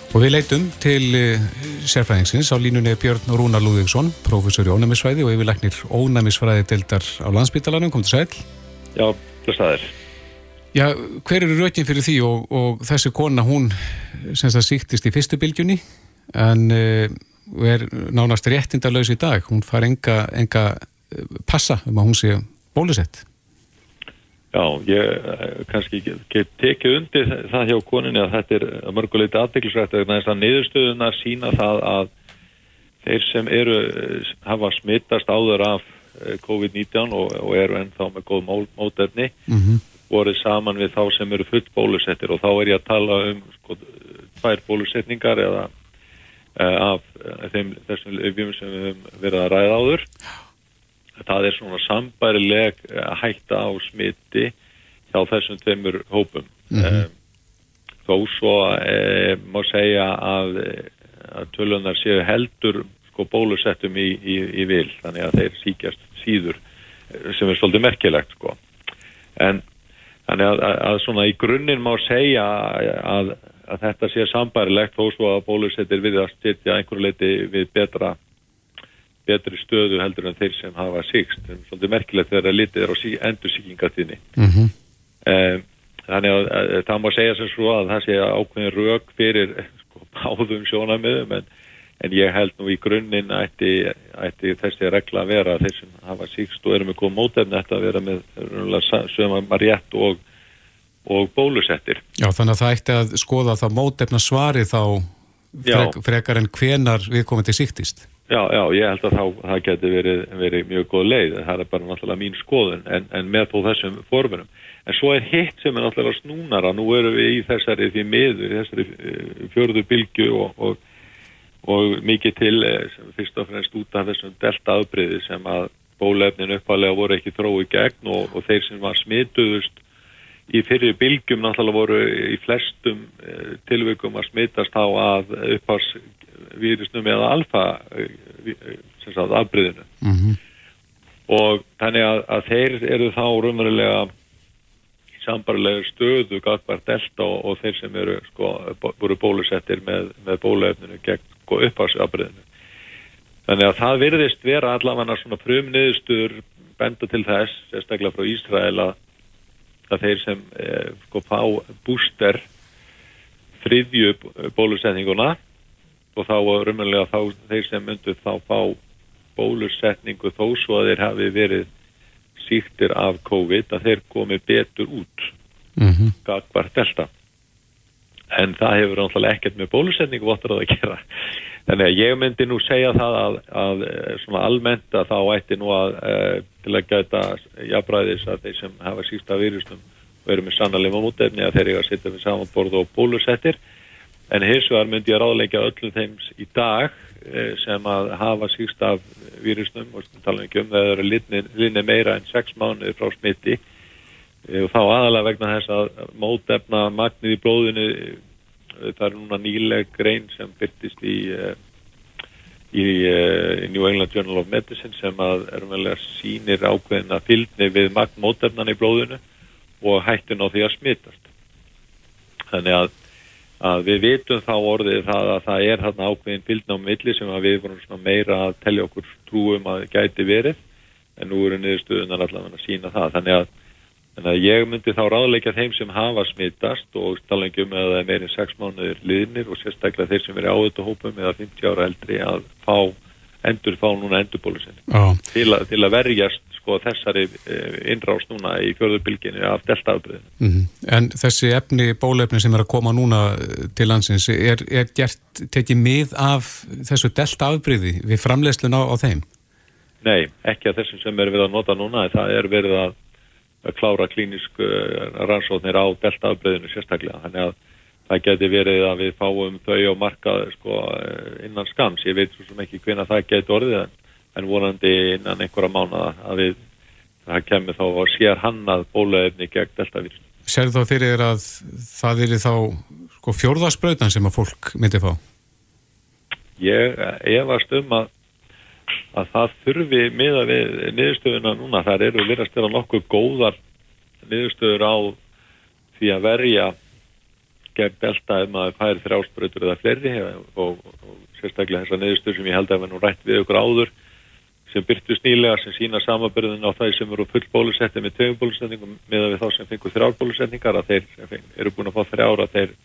Og við leitum til uh, sérfræðingsins á línunni Björn Rúnar Lúðvíksson, professor í ónæmisfræði og yfirleiknir ónæmisfræði deildar á landsbytalanum, kom til sæl. Já, blöstaðir. Já, hver eru rökin fyrir því og, og þessi kona hún semst að síktist í fyrstu bylgjunni en uh, er nánast réttindalös í dag, hún far enga, enga passa um að hún sé bólusett Já, ég kannski get tekið undir það hjá koninni að þetta er mörguleiti aðdeklisrætt að þess að niðurstöðuna sína það að þeir sem eru hafa smittast áður af COVID-19 og, og eru ennþá með góð mótefni mm -hmm. voru saman við þá sem eru fullt bólusettir. Og þá er ég að tala um sko, tvær bólusetningar eða af þeim þessum öfjum sem við höfum verið að ræða áður það er svona sambærileg eh, hætta á smiti hjá þessum tveimur hópum mm -hmm. þó svo e, má segja að, að tölunar séu heldur sko bólusettum í, í, í vil þannig að þeir síkjast síður sem er svolítið merkilegt sko en þannig að, að svona í grunninn má segja að, að þetta sé sambærilegt þó svo að bólusettir við að styrja einhverju leiti við betra betri stöðu heldur en þeir sem hafa. Það er svolítið merkilegt þegar það litið er á sí, endur síkingatíðni. Mm -hmm. um, þannig að, að, að það má segja sem svo að það sé ákveðin rauk fyrir sko, báðum sjónamiðum en, en ég held nú í grunninn ætti, ætti þessi regla að vera þeir sem hafa síkst og eru með góð mótefni ætti að vera með sögum að rétt og, og bólusettir. Já þannig að það ætti að skoða það mótefna svari þá frek, frekar en hvenar við komum til síktist. Já, já, ég held að þá, það geti verið, verið mjög góð leið, það er bara náttúrulega mín skoðun, en, en með þó þessum formunum. En svo er hitt sem er náttúrulega snúnara, nú eru við í þessari því miður, þessari eh, fjörðu bylgu og, og, og mikið til, eh, fyrst og fremst út af þessum delta aðbriði sem að bólefnin uppalega voru ekki þrói gegn og, og þeir sem var smituðust í fyrir bylgjum náttúrulega voru í flestum eh, tilveikum að smitast á að uppars vírusnum eða alfa afbreyðinu mm -hmm. og þannig að, að þeir eru þá raunverulega í sambarlega stöðu gagvar delta og, og þeir sem eru sko, voru bólusettir með, með bóluefninu gegn sko, upphagsafbreyðinu þannig að það virðist vera allavega svona frumniðstur benda til þess, sérstaklega frá Ísrael að, að þeir sem eh, sko fá búster þriðju bólusetninguna og þá raunverulega þá þeir sem myndu þá fá bólusetningu þó svo að þeir hafi verið síktir af COVID að þeir komi betur út mm -hmm. gagvar delta. En það hefur náttúrulega ekkert með bólusetningu votur að gera. Þannig að ég myndi nú segja það að, að svona almennt að þá ætti nú að e, til að gæta jafnbræðis að þeir sem hafa síkst af vírusnum og eru með sannarlega mútefni að þeir eru að setja við samanborð og bólusettir en hins vegar myndi ég ráðleika öllum þeim í dag eh, sem að hafa síst af vírusnum og tala ekki um það eru linni meira en 6 mánuði frá smitti Eh, og þá aðalega vegna þess að mótefna magnið í blóðinu eh, það er núna nýleg grein sem byrtist í í, New England Journal of Medicine sem að erumvelega sínir ákveðina fylgni við magn mótefnan í blóðinu og hættun á því að smittast þannig að, að við vitum þá orðið það að það er hérna ákveðin fylgni á milli sem við vorum meira að tellja okkur trúum að gæti verið. En nú eru niðurstöðunar allavega að sína það. Þannig að Þannig að ég myndi þá ráðleika þeim sem hafa smittast og talangjum að það er meirinn 6 mánuðir liðnir og sérstaklega þeir sem er áður hópum eða 50 ára eldri að fá endur fá núna endurbólusinni til, til að verjast sko þessari eh, innrást núna í fjörðurbilginni af deltaafbröðinu. Mm -hmm. En þessi efni, bólefni sem er að koma núna eh, til landsins, er, er gert, tekið mið af þessu deltaafbröði við framleiðslun á, á þeim? Nei, ekki að þessum sem er við að nota núna, það er verið að klára klínisk eh, rannsóknir á deltaafbreyðinu sérstaklega. Þannig að það geti verið að við fáum þau á markað sko, innan skams. Ég veit svo sem ekki hvena það geti orðið en vonandi innan einhverja mánada að við það kemur þá að sér hannað bólaefni gegn deltavírus. Sér þá fyrir að það er þá sko, fjórðarspröytan sem að fólk myndi fá? Ég efast um að að það þurfi miða við niðurstöðuna núna, þar eru virast að nokkuð góðar niðurstöður á því að verja gegn delta ef maður fær þrjásbröður eða fleiri og, og sérstaklega þessar niðurstöður sem ég held að við nú rætt við ykkur áður sem byrtust nýlega sem sína samabyrðin á það sem eru full bólusetti með tögum bólusetningum með að við þá sem fengur þrjár bólusetningar að þeir eru búin að fá þrjára þeir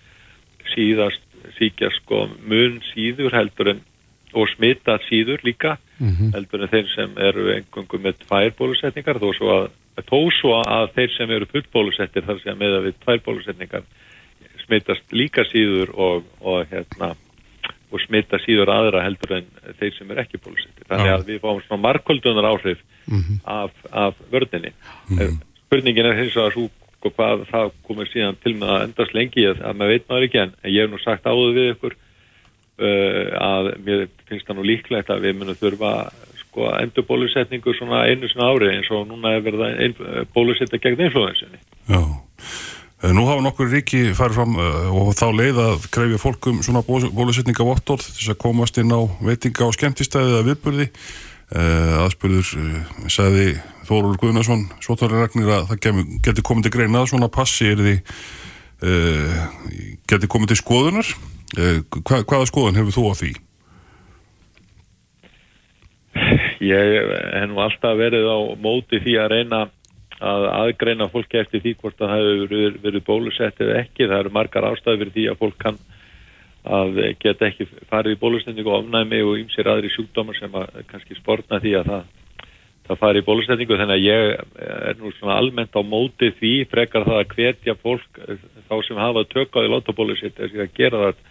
síðast síkja sko mun síður heldur en og smita síður líka mm -hmm. heldur en þeir sem eru engungum með tvær bólusetningar þó svo að, þó svo að þeir sem eru fullbólusettir þar sem með að við tvær bólusetningar smitast líka síður og, og, hérna, og smita síður aðra heldur en þeir sem eru ekki bólusettir þannig að við fáum svona markvöldunar áhrif mm -hmm. af, af vördinni mm -hmm. spurningin er hins vegar svo hvað það komir síðan til með að endast lengi að maður veit maður ekki en ég hef nú sagt áður við ykkur Uh, að mér finnst það nú líklegt að við munum þurfa sko endur bólusetningu svona einu svona ári eins og núna er verið að bólusetta gegn influensinni. Já, nú hafa nokkur ríki farið fram uh, og þá leið að krefja fólkum svona bólusetninga vottorð til þess að komast inn á veitinga og skemmtistæði eða viðburði. Aðspurður sagði Þórólur Guðnarsson, svotarri ragnir að það getur komið til greina að svona passi er því getur komið til skoðunar Eh, hva, hvaða skoðan hefur þú á því? Ég hef nú alltaf verið á móti því að reyna að aðgreina fólki eftir því hvort það hefur verið, verið bólusett eða ekki. Það eru margar ástæði fyrir því að fólk kann að geta ekki farið í bólusetningu og ofnæmi og ymsir aðri sjúkdómar sem að kannski spórna því að það, það farið í bólusetningu. Þannig að ég er nú svona almennt á móti því frekar það að hvetja fólk þá sem hafa tökkaði látabólusett að gera það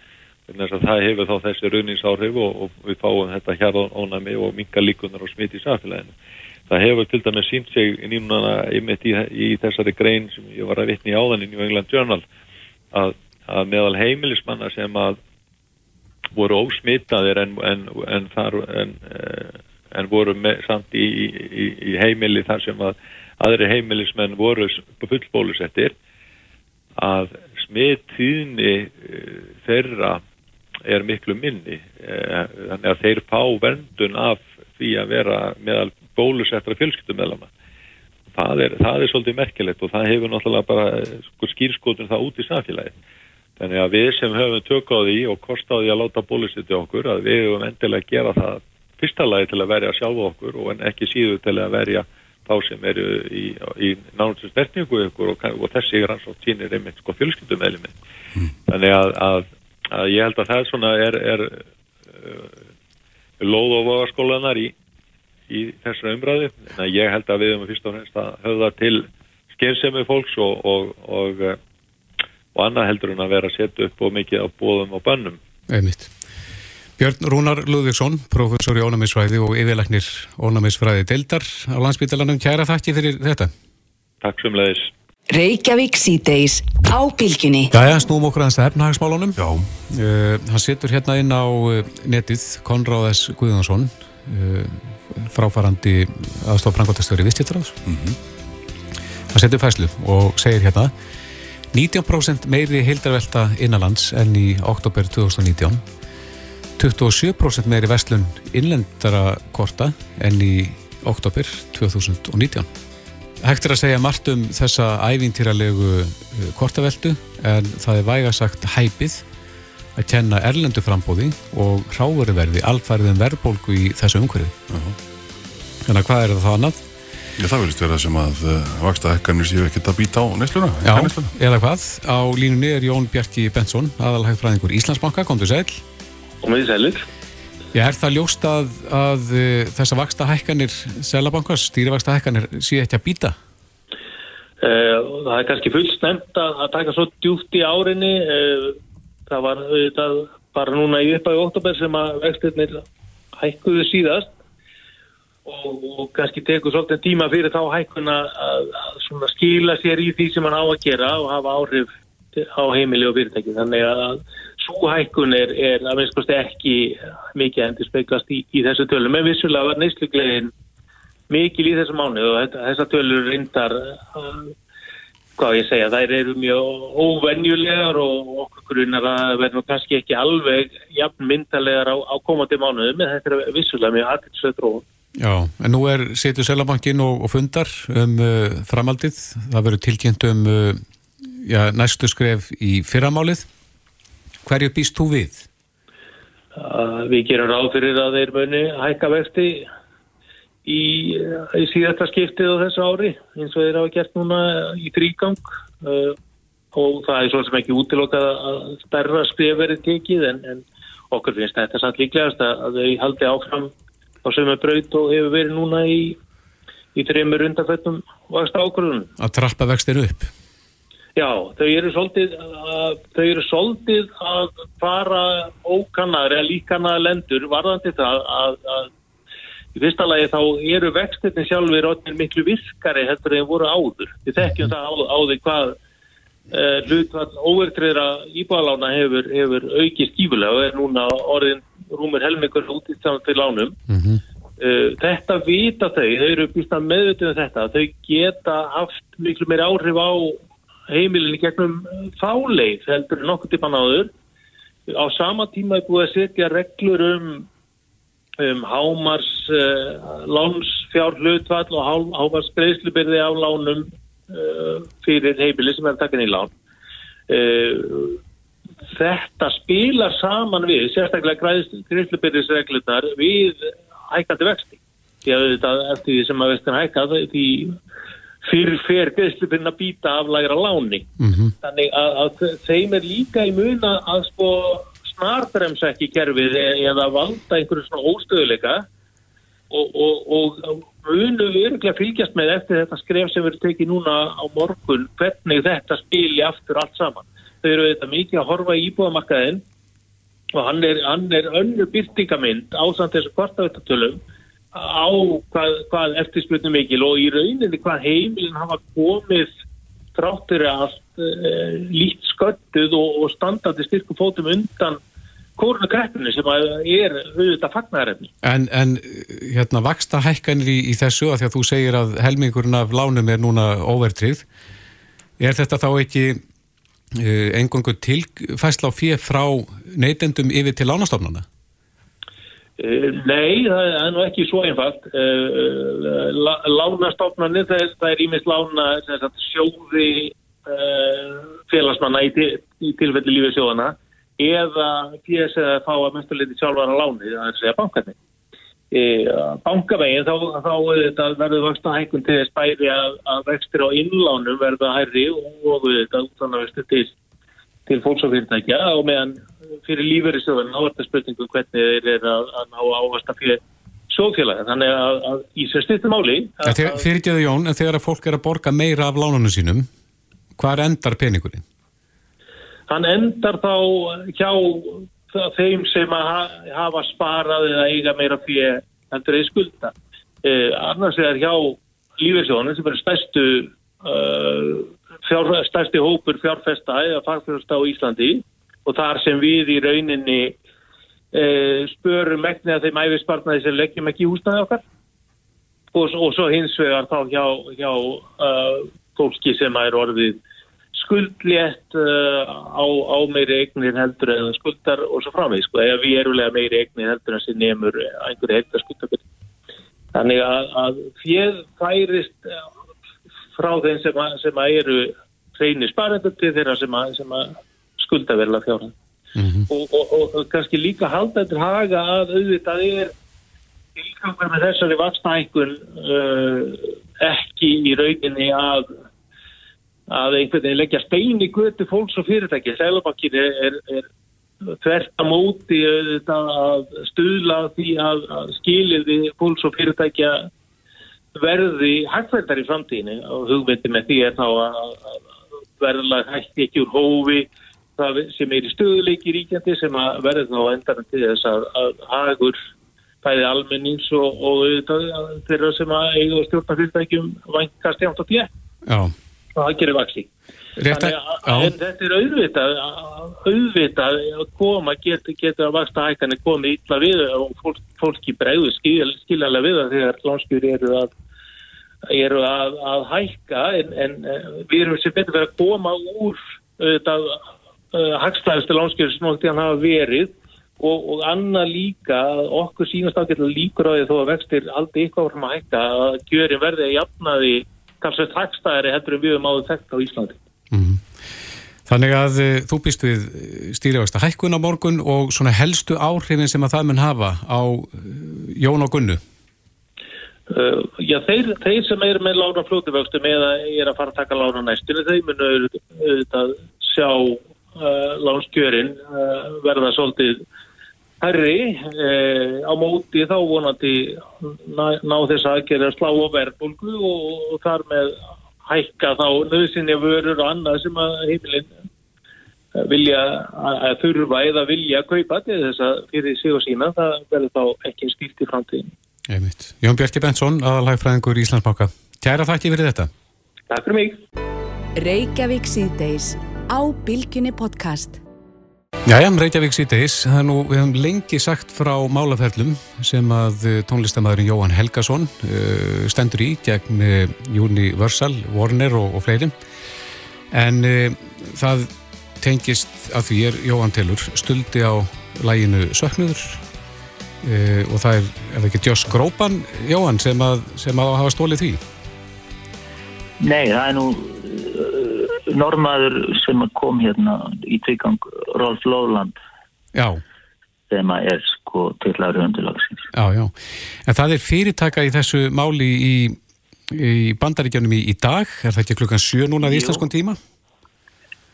það hefur þá þessi ruðningsáhrif og, og við fáum þetta hjarðónami og minga líkunar og smitt í samfélaginu. Það hefur til dæmis sínt sig nýmuna ymitt í, í þessari grein sem ég var að vitni í áðan í New England Journal að, að meðal heimilismanna sem að voru ósmittaðir en, en, en, þar, en voru með, samt í, í, í heimili þar sem að aðri heimilismenn voru fullbólusettir að smittíðni eh, þeirra er miklu minni eh, þannig að þeir fá verndun af því að vera meðal bólusettra fjölskyttumedlama það er, það er svolítið merkilegt og það hefur náttúrulega bara sko, skýrskotun það út í samfélagi þannig að við sem höfum tök á því og kost á því að láta bólusetja okkur að við höfum endilega að gera það fyrsta lagi til að verja sjálfu okkur og ekki síðu til að verja þá sem eru í, í náttúrulega sterkningu ykkur og, og þessi rannsótt sínir einmitt sko fjölskyttumedlimi mm. þannig að, að að ég held að það svona er, er uh, lóð og vogaskólanar í, í þessari umræði en ég held að við erum fyrst og fremst að höfða til skynsemi fólks og, og, og, uh, og annað heldur en að vera að setja upp og mikið á bóðum og bönnum Einmitt. Björn Rúnar Lúðvíksson, professor í ónæmisfræði og yfirleiknir ónæmisfræði deildar á landsbytalanum. Kæra þakki fyrir þetta. Takk sem leiðis. Reykjavík síðdeis á bylginni. Jæja, snúum okkur aðeins að efnahagsmálunum. Já. Uh, hann situr hérna inn á uh, netið, Konráðs Guðjónsson, uh, fráfarandi aðstof frangváttastöður í Vistjættarás. Mm -hmm. setja upp fæslu og segir hérna 19% meiri heildarvelta innanlands enn í oktober 2019 27% meiri vestlun innlendara korta enn í oktober 2019 Hægt er að segja margt um þessa ævintýralegu uh, kortaveldu en það er væga sagt hæpið að kenna erlendu frambóði og ráveruverði alfæriðin verðbólgu í þessu umhverju. Uh -huh. Þannig að hvað er það annað? Já, það verðist vera sem að uh, vaksta ekkarnir séu ekkert að býta á nesluna. Já, eða hvað? Á línunni er Jón Bjarki Bensson, aðalhægfræðingur Íslandsbanka, kom til sæl. Kom til sælir. Já, er það ljóst að, að uh, þessa vaksta hækkanir Sælabankars, stýrivaksta hækkanir, sé ekki að býta? Uh, það er kannski fullsnemt að, að taka svo djúft í árinni. Það var það bara núna í uppæðu oktober sem að vextirnir hækkuðu síðast og, og kannski tekur svolítið tíma fyrir þá hækkun að, að skila sér í því sem hann á að gera og hafa áhrif á heimili og fyrirtæki. Þannig að svo hækkun er, er að minnst ekki mikið endur speiklast í, í þessu tölum en vissulega var neyslulegin mikil í þessu mánu og þetta, þessa tölur reyndar um, hvað ég segja, þær eru mjög óvenjulegar og okkur grunar að verður kannski ekki alveg jafn myndalegar á, á komandi mánuðum en þetta er vissulega mjög aðtilsveit róun Já, en nú er setur Sælabankin og, og fundar um uh, framaldið, það verður tilkynnt um uh, já, næstu skref í fyrramálið. Hverju býst þú við? Uh, við gerum ráð fyrir að þeir muni hækka vexti. í, í síðasta skiptið á þessu ári eins og þeir hafa gert núna í þrýgang uh, og það er svo sem ekki útilokkað að stærra skrif verið tekið en, en okkur finnst þetta samt líklegast að þau haldi áfram á sömu braut og hefur verið núna í, í trefnur undanfættum vasta ákvörðunum. Að trappa vextir upp? Já, þau eru svolítið að, þau eru svolítið að fara ókannar eða líkannar lendur varðandi það að, að í fyrsta lagi þá eru vextinni sjálfur óttir miklu virkari heldur en voru áður. Við þekkjum það á, á því hvað uh, hlutvall óvertriðra íbálána hefur, hefur aukið skífulega og er núna orðin rúmur helmingur út í saman til lánum. Mm -hmm. uh, þetta vita þau, þau eru býst að meðvitið um þetta, þau geta haft miklu meiri áhrif á heimilin í gegnum fáleið heldur nokkur típan áður á sama tíma er búið að setja reglur um, um hámars uh, lánsfjár hlutvall og hámars greiðslubyrði á lánum uh, fyrir heimili sem er takkin í lán uh, þetta spilar saman við sérstaklega greiðslubyrðisreglunar við hækkandi vexti því að þetta eftir því sem að vestin hækka því fyrir fer greiðslupinn að býta af lægra láni. Mm -hmm. Þannig að, að þeim er líka í muna að sko snarbremsa ekki kerfið eða valda einhverju svona óstöðuleika og, og, og munu virkulega fylgjast með eftir þetta skref sem verður tekið núna á morgun hvernig þetta spili aftur allt saman. Þau eru þetta mikið að horfa í íbúðamakkaðin og hann er, hann er önnu byrtingamind ásand þessu kvartavittatölum á hvað, hvað eftirspilnum mikil og í rauninni hvað heimilin hafa komið tráttur e, lít skölduð og, og standandi styrku fótum undan kórnukreppinu sem er auðvitað fagnarefni. En, en hérna vaksta hækkanir í, í þessu að því að þú segir að helmingurinn af lánum er núna óvertrið. Er þetta þá ekki e, engungu tilfæsla á fyrir frá neytendum yfir til lánastofnana? Uh, nei, það er nú ekki svo einfalt. Uh, lánastofnarnir, það, er ímest lána sjóði uh, félagsmanna í, í tilfelli lífið sjóðana eða PS að fá að mesturleiti sjálfvara láni, það er að segja bankarni. Bankavegin, þá, þá verður vöxta hækkun til þess bæri að, að vextir á innlánum verður að hærri og þetta vextir til, til fólks og meðan fyrir lífeyrisöðun á þetta spurningu hvernig þeir eru að, að ná ávast að fyrir sjófélagi. Þannig að, að í sér styrtum máli... Fyrir ekki að Jón, en þegar að fólk er að borga meira af lánunum sínum, hvað endar peningurinn? Hann endar þá hjá þeim sem hafa sparað eða eiga meira fyrir heldur eða skulda. Eh, annars er hjá lífeyrisöðunum sem eru stærstu uh, fjár, stærsti hópur fjárfesta eða fagfjárfesta á Íslandi og þar sem við í rauninni e, spörum megni að þeim æfispartnaði sem leggjum ekki húsnaði okkar og, og svo hins vegar þá hjá, hjá uh, fólki sem er orðið skuldlétt uh, á, á meiri eignir heldur en skuldar og svo framveg sko, eða við erulega meiri eignir heldur en sem nefnur einhverju heldur skuldar þannig að, að fjöð færist uh, frá þeim sem, að, sem að eru hreinir sparendur til þeirra sem að, sem að skulda verla fjára mm -hmm. og, og, og, og kannski líka halda þetta haga að auðvitað er tilgangar með þessari vastnækun uh, ekki í rauninni að að einhvern veginn leggja stein í götu fólks og fyrirtæki. Sælabakkir er, er, er tvert að móti að stuðla því að, að skiliði fólks og fyrirtækja verði hægfældar í framtíðinu og hugmyndi með því er þá að verðalega hætti ekki úr hófi það sem er í stöðuleiki ríkjandi sem að verði þá endan til þess að, að hagur bæði almennings og, og þeirra sem að eiga stjórna fyrirtækjum vangast hjátt og fjett. Já og það gerir vaksi. Þannig að þetta er auðvitað, auðvitað að koma getur geta að vaksta hækkanir komið ítla við og fólk, fólki bregðu skil, skiljanlega við það þegar lánskjur eru að, eru að, að hækka en, en eh, við erum sem betur verið að koma úr auðvitað eh, hagstæðustu lánskjur sem okkur hafa verið og, og annað líka okkur sínast ágætlega líkur á því þó að vextir aldrei eitthvað vorum að hækka að gjörin verði að jafna því talsveit hagstæðari heldur en við höfum áður þekkt á Íslandi. Mm -hmm. Þannig að uh, þú býst við stýrjavasta hækkun á morgun og svona helstu áhrifin sem að það mun hafa á uh, Jón og Gunnu? Uh, já, þeir, þeir sem er með lána flótuvöxtum eða er að fara að taka lána næstunni, þeir munu auðvitað sjá lánskjörin verða svolítið herri eh, á móti þá vonandi ná, ná þess að gera slá á verðbólgu og, og þar með hækka þá nöðsynja vörur og annað sem að heimilin eh, vilja að þurfa eða vilja að kaupa til þess að fyrir sig og sína það verður þá ekki stýrt í framtíðin. Jón Björki Bensson, aðalhægfræðingur í Íslandsbáka. Tjæra þakki fyrir þetta. Takk fyrir mig. Reykjavík síðdeis á Bilginni podcast. Jæja, Reykjavík nú, við hefum lengi sagt frá málaferlum sem að eh, tónlistamæðurinn Jóhann Helgason uh, stendur í gegn uh, Universal, Warner og, og fleiri en uh, það tengist að því er Jóhann Telur stuldi á læginu Söknuður. Og það er, er það ekki Joss Grópan Jóhann sem að, sem að hafa stólið því? Nei, það er nú normaður sem kom hérna í tvígang Rolf Lóland já. sem er sko til að röndulagsins Já, já, en það er fyrirtaka í þessu máli í, í bandaríkjanum í, í dag, er það ekki klukkan 7 núna í Íslandskon tíma?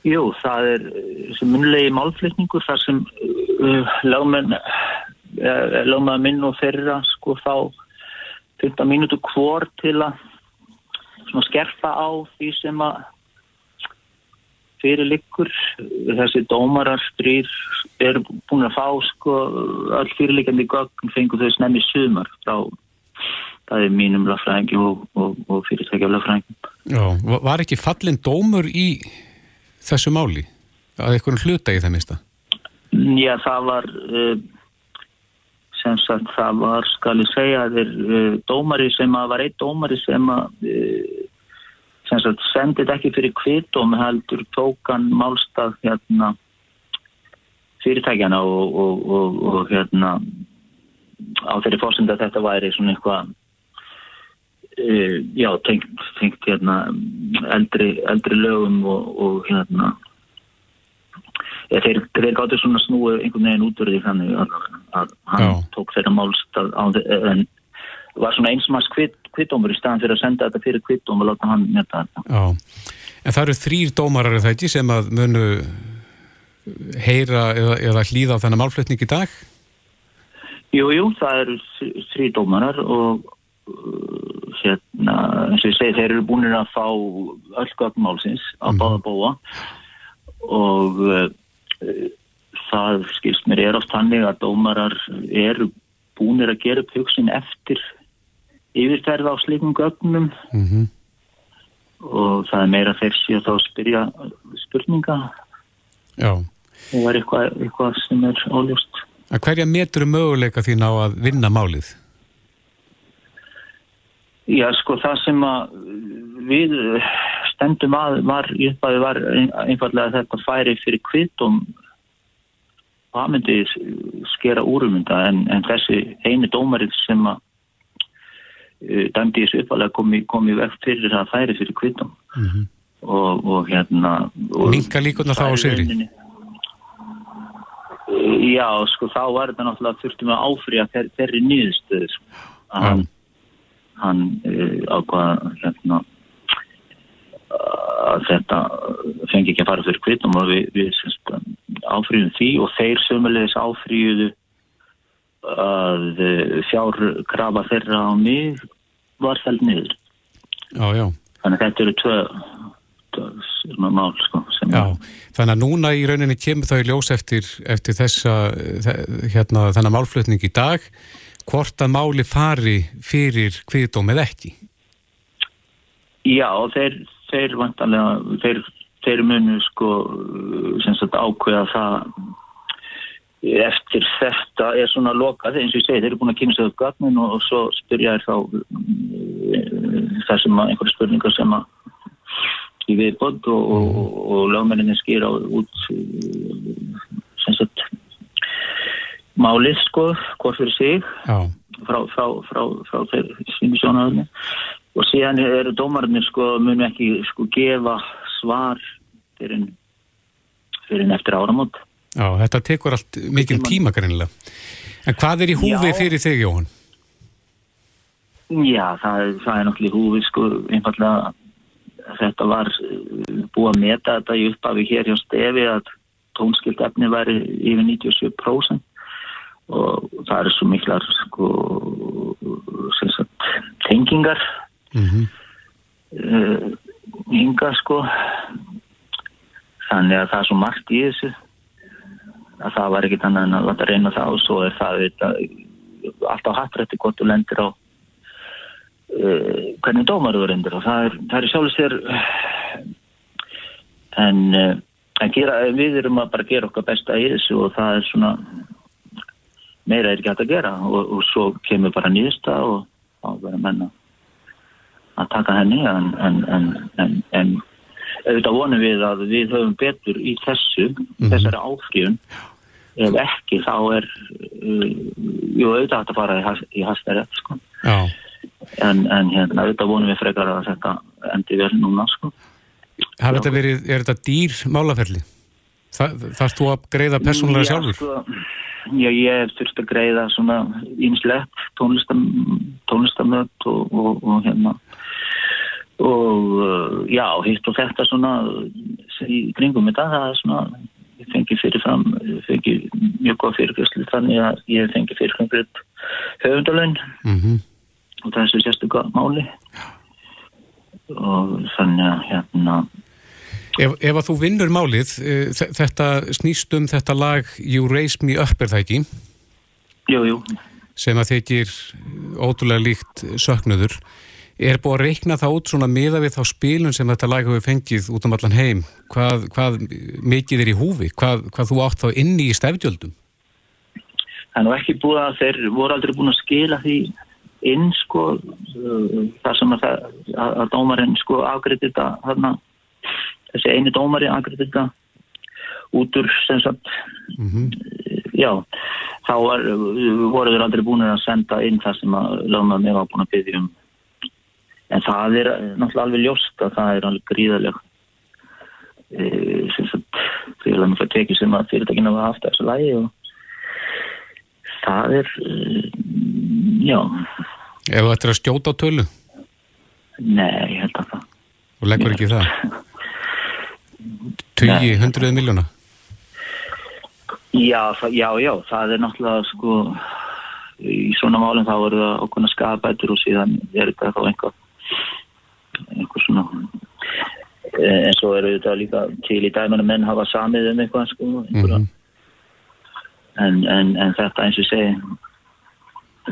Jú, það er sem munlegi málflýtningur þar sem uh, lögmenn uh, lögmaður minn og þeirra sko þá 15 mínútu hvort til að skerfa á því sem að fyrir likkur þessi dómarar þrýr eru búin að fá sko all fyrirlikandi gögn fengur þau snemmi sumar frá það er mínum lagfræðingi og, og, og fyrirtækja lagfræðingi Já, var ekki fallin dómur í þessu máli? Að einhvern hluta í það mista? Já, það var uh, sem sagt það var skal ég segja þeir uh, dómari sem að var eitt dómari sem að uh, sendið ekki fyrir kvittum heldur tókan málstað hérna, fyrirtækjana og, og, og, og hérna, á þeirri fórsend að þetta væri svona eitthvað uh, já, tengt, tengt hérna, eldri, eldri lögum og hérna ja, þeir, þeir gáttu svona snúi einhvern veginn útverði þannig að, að hann já. tók þeirra málstað á, en var svona einsmars kvitt kvittómur í staðan fyrir að senda þetta fyrir kvittóm og láta hann netta þetta. Já, en það eru þrýr dómarar er það ekki sem að munu heyra eða, eða hlýða á þennan málflutning í dag? Jú, jú, það eru þrýr dómarar og uh, hérna, eins og ég segi, þeir eru búin að fá öll gögnmálsins á mm. báða búa og uh, það skilst mér er ást hannig að dómarar eru búinir að gera upp hugsin eftir yfirferð á slikum gögnum. Mm -hmm. og það er meira þessi að þá spyrja spurninga. Já. Og það er eitthvað, eitthvað sem er óljóst. Að Hverja metur möguleika þín á að vinna málið? Já sko það sem að við stendum að var í upphafi var ein- einfallega þetta færi fyrir kvitum og það myndi skera úrumynda en, en þessi eini dómarið sem að dæmdi þessu upphafilega kom í, kom í vegt fyrir að færi fyrir kvitum og, og hérna Minka líkurnar þá á það sigri? rauninni- Já, sko, þá var þetta náttúrulega þurftum að þeir, þeirri nýðstöðu sko. að hann, hann uh, ákvaða hérna að þetta fengi ekki að fara fyrir kvitum og við, við áfrýjum því og þeir sömulegis áfrýjuðu að uh, fjárkrafa þeirra á mig var fælt niður Já, já. þannig að þetta eru tvö, tvö mál sko, Já, þannig að núna í rauninni kemur það í ljós eftir, eftir þessa, þe- hérna, þennan málflutning í dag, hvort að máli fari fyrir kviðdóm eða ekki. Já, þeir, þeir vantanlega, þeir, þeir munu sko, sem sagt ákveða það eftir þetta er svona lokað, eins og ég segi, þeir eru búin að kynna sig upp gatnin og, og svo spyrja þér þá uh, það sem að einhverja spurningar sem að í viðbótt og, og, og lögmenninni skýra út uh, sem sagt málið sko, hvort fyrir sig Já. frá, frá, frá, frá þeir sínu sjónaðurni og síðan eru dómarnir sko munu ekki sko gefa svar fyrir fyrir eftir áramót Já, þetta tekur allt mikil tíma greinilega. En hvað er í húfi Já. fyrir þig, Jóhann? Já, það, er- það er náttúrulega í húfi sko einfallega þetta var uh, búið að meta þetta í upphafi hér hjá stefi að tónskilt efni væri yfir 97% og það eru svo miklar sko sagt, tengingar Mm uh, hinga sko þannig að það er svo margt í þessu að það var ekkit annað en að láta reyna það og svo er það alltaf hattrætti gott og lendir á uh, hvernig dómar þú reyndir og það er, er sjálfur sér en, uh, en gera, við erum að bara gera okkar besta í þessu og það er svona meira er ekki hægt að gera og, og svo kemur bara nýðsta og þá verður menna að taka henni en, en, en, en, en auðvitað vonum við að við höfum betur í þessu, þessari áfríun ef ekki þá er uh, jú auðvitað að fara í, has, í hastæri sko. En, en hérna auðvitað vonum við frekar að þetta endi vel núna sko. Þetta verið, er þetta dýr málaferli? Þa, þarfst þú að greiða persónulega Já, sjálfur? Sko, já, ég hef þurft að greiða svona ýmislegt tónlistam, tónlistamöt og, og, og hérna og uh, já, hitt og þetta svona í kringum þetta, það er svona ég fengi fyrirfram, ég fengi mjög góð fyrirgjörslu þannig að ég fengi fyrirfram fyrir höfundalögn Mm og það er svo sérstöka máli. Og þannig að hérna Ef, ef að þú vinnur málið, eh, þe- þetta snýst um þetta lag You Raise Me Up er það ekki, jú, jú, sem að þykir ótrúlega líkt söknuður. Er búið að reikna það út svona miða við þá spilun sem þetta lag hefur fengið út um allan heim? Hvað, hvað mikið er í húfi? Hvað, hvað þú átt þá inni í stefdjöldum? Það er nú ekki búið að þeir voru aldrei búin að skila því inn sko þar sem að, að, að dómarinn sko afgriði þetta þarna, þessi eini dómari afgriði þetta út úr sem sagt já, þá var, voru þeir aldrei búin að senda inn það sem að lögmaður mig var búin að byggja um en það er náttúrulega alveg ljóst að það er alveg gríðaleg e, sem sagt gríðalega mjög tekið sem að fyrirtækinu hafa haft þessu lægi og það er uh, já, Ef þú ættir að skjóta á tölu nei, ég held að það og leggur ekki það? Tugi, hundruð miljóna? já, það, já, já, það er náttúrulega sko í svona málum þá eru það okkurna skafabætur og síðan er þetta þá einhver einhver svona eh, en svo eru þetta líka til í dæmanu menn hafa samið um eitthvað sko einhverja en, en, en þetta eins og segi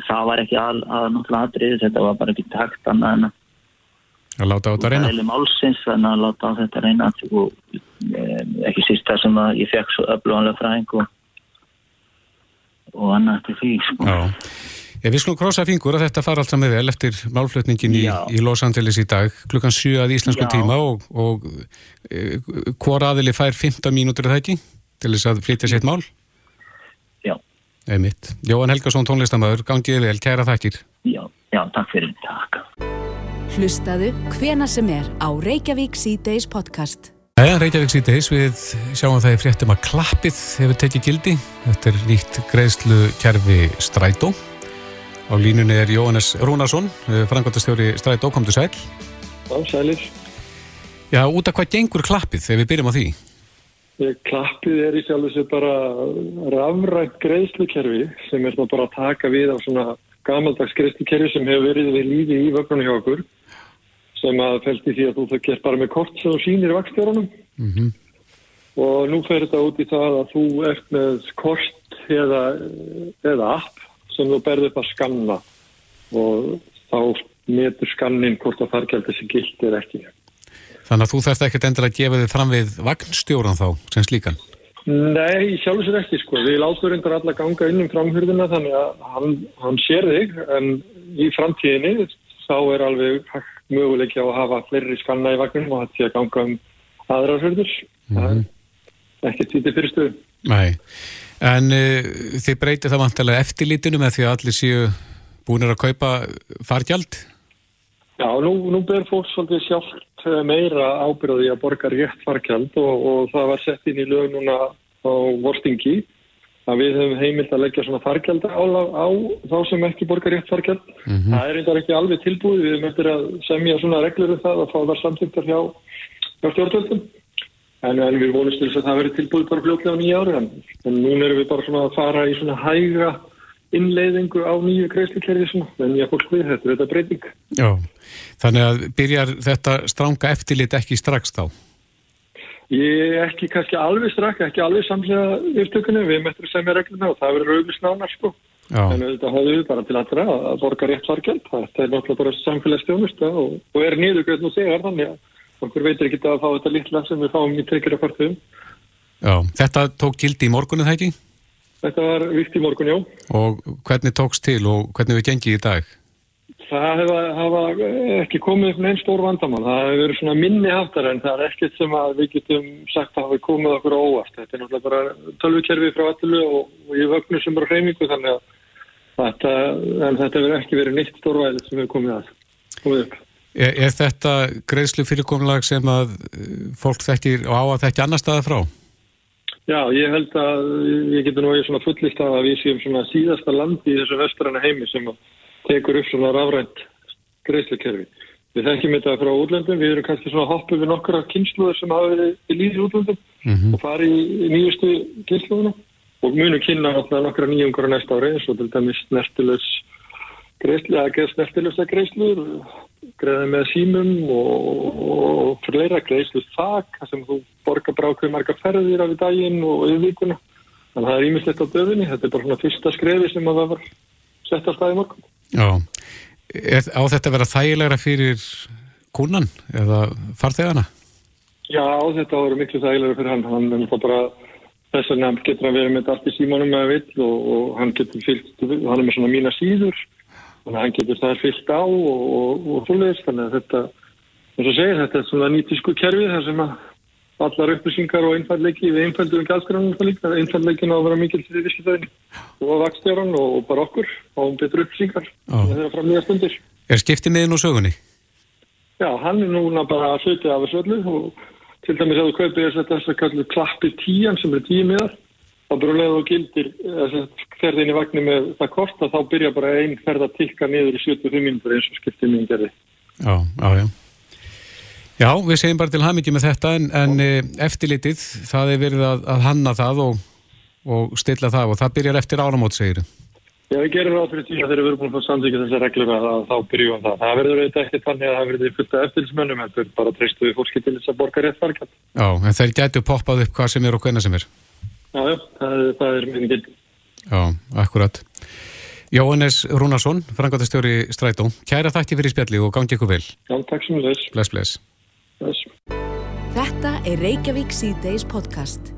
það var ekki al, að náttúrulega aðrið þetta var bara ekki takt annað en að Að láta á þetta reyna? málsins þannig að láta á þetta reyna og e, ekki síst það sem að ég fekk svo öfluganlega fræðing og, og annað til því sko. Já. Ég við skulum krossa fingur að þetta fara allt saman vel eftir málflutningin í, í Los Angeles í dag klukkan 7 að íslensku Já. tíma og, og e, hvor aðili fær 15 mínútur er það ekki til þess að flytja sitt mál Já, Einmitt. Jóhann Helgason tónlistamöður, gangiði vel, kæra þakkir já, já, takk fyrir, takk. Hlustaðu hvena sem er á Reykjavík C-Days podcast. Jæja, Reykjavík síðdeis, við sjáum það í fréttum að klappið hefur tekið gildi. Þetta er nýtt greiðslu kerfi Strætó. Á línunni er Jóhannes Rúnarsson, frangvöldastjóri Strætó, komdu sæl. Já, sælir. Já, út af hvað gengur klappið þegar við byrjum á því? Eh, Klappið er í sjálfu sér bara rafrænt greiðslukerfi sem er bara að taka við á svona gamaldags greiðslukerfi sem hefur verið við lífi í vögnunum hjá okkur sem að felst í því að þú það gerst bara með kort sem þú sýnir vakstjórunum Mm og nú fer þetta út í það að þú ert með kort eða, eða app sem þú berði upp að skanna og þá metur skannin hvort að fargjaldi sem gilt er ekki. Þannig að þú þarft ekkert endilega að gefa þið fram við vagnstjóran þá, sem slíkan. Nei, sér ekki sko. Við látum reyndar alla ganga inn um framhjörðina þannig að hann, hann sér þig en í framtíðinni þá er alveg á að hafa fleiri skanna í vagnum og sé að ganga um aðra hörður. Það er ekkert því til fyrirstöðu. Nei, en uh, þið breytið það vantilega eftirlítinu með því að allir séu búinir að kaupa fargjald? Já, nú, nú ber fólk svolítið sjálft eh, meira ábyrði að borga rétt fargjald og, og það var sett inn í lög núna á vorstingi að við höfum heimilt að leggja svona fargjald á, á þá sem ekki borga rétt fargjald. Það er reyndar ekki alveg tilbúið, við eftir að semja svona reglur um það að fá það samtýttar hjá, hjá stjórnvöldum. En, en við vonumst til þess að það verið tilbúið bara fljótlega á nýja ári en, en núna erum við bara svona að fara í svona hæga innleiðingu á nýju kreislikerfi svona, en ég fólk við þetta, er þetta breyting. Já, þannig að byrjar þetta stranga eftirlit ekki strax þá? Ég er ekki kannski alveg strakk, ekki alveg samlega upptökunni, við erum eftir að semja regluna og það verður auðvist nánar sko. Já, En þetta hafði við bara til allra að borga rétt fargjald. Þetta er náttúrulega bara samfélagsstjónusta og, og er niðurgjöld nú þegar þannig að okkur veitir ekki að fá þetta litla sem við fáum í tryggjara partum. já, þetta tók gildi í morgunum það ekki? Þetta var vikt í morgun, já. Og hvernig tókst til og hvernig við gengið í dag? Það hefa, ekki komið upp neinn stór vandamann. Það hefur verið svona minni haftar en það er ekkert sem að við getum sagt að hafi komið okkur á óvart. Þetta er náttúrulega bara tölvukerfi frá allu og, og ég vögnu sem bara hreymingu þannig að þetta, þetta hefur ekki verið neitt stórvæðið sem hefur komið að. Komið upp. Er, er þetta greiðslu fyrirkomulag sem að eh, fólk þekkir og á að þekki annar staða frá? Já, ég held að ég getur nú að ég svona fullist að við séum svona síðasta landi í þessu vestræna heimi sem tekur upp svona rafrænt greiðslukerfi. Við þekkjum þetta frá útlöndum, við erum kannski svona hoppuð við nokkra kynsluður sem hafa verið í líði útlöndum Mhm. og farið í nýjustu kynsluðuna og munum kynna nokkra nýjungur á næsta ári eins og til dæmis snertilös greiðslu, að geða greiða með símum og, og fleira greiðslu þak, sem þú borgar bara ákveð marga ferðir af í daginn og yfir vikuna. Þannig að það er ímislegt á döfinni, þetta er bara svona fyrsta skrefi sem að það var sett á staði morgun. Já, er, á þetta að vera þægilegra fyrir kúnan eða farþegana? Já, þetta á að vera miklu þægilega fyrir hann. Hann er bara þess vegna getur hann verið með þetta allt í símanum með vill og, og hann getur fyllt, hann er með svona mína síður, þannig að hann getur það fyllt á og, og, og svoleiðis, þannig að þetta, eins og segir, þetta er svona nýtísku kerfi þar sem að allar upplýsingar og einfallleiki við einfalduðum gæðskránum það líka, einfallleikin á að vera mikil fyrir visslutæðin og vakstjáran og bara okkur og betur upplýsingar Já. þegar fram nýja stundir. Er skiptið miðin úr sögunni? Já, hann er núna bara að hluti af þessu öllu og til dæmis að þú kaupir þess að þess að kallu klappi tían sem er tíu miðar þá bara um leið og gildir ferð inn í vagnir með það kort að þá byrja bara einn ferð að tikka niður í 75 mínútur eins og skiptið mín gerði. Já, já, já. Já, við segjum bara til hamingi með þetta en, en eh, eftirlitið, það er verið að, að hanna það og, og stilla það og það byrjar eftir áramót, segir Já, við gerum ráð fyrir því að þeir eru búin að fá samþykja þessar reglur að, þá byrjum það. Það verður auðvitað ekki þannig að það verður fullt af eftirlismönnum, þetta er bara treystu við fólki til þess að borga rétt fargjald. Já, en þeir gætu poppað upp hvað sem er og hvenna sem er. Já, já, það, það er minn gild. Já, akkurat. Jóhannes Rúnarsson, frangatastjóri Strætó, kæra þakki fyrir spjalli og gangi ykkur vel. Já, takk sem þess. Bless, bless. Þess. Þetta er Reykjavík C-Days podcast.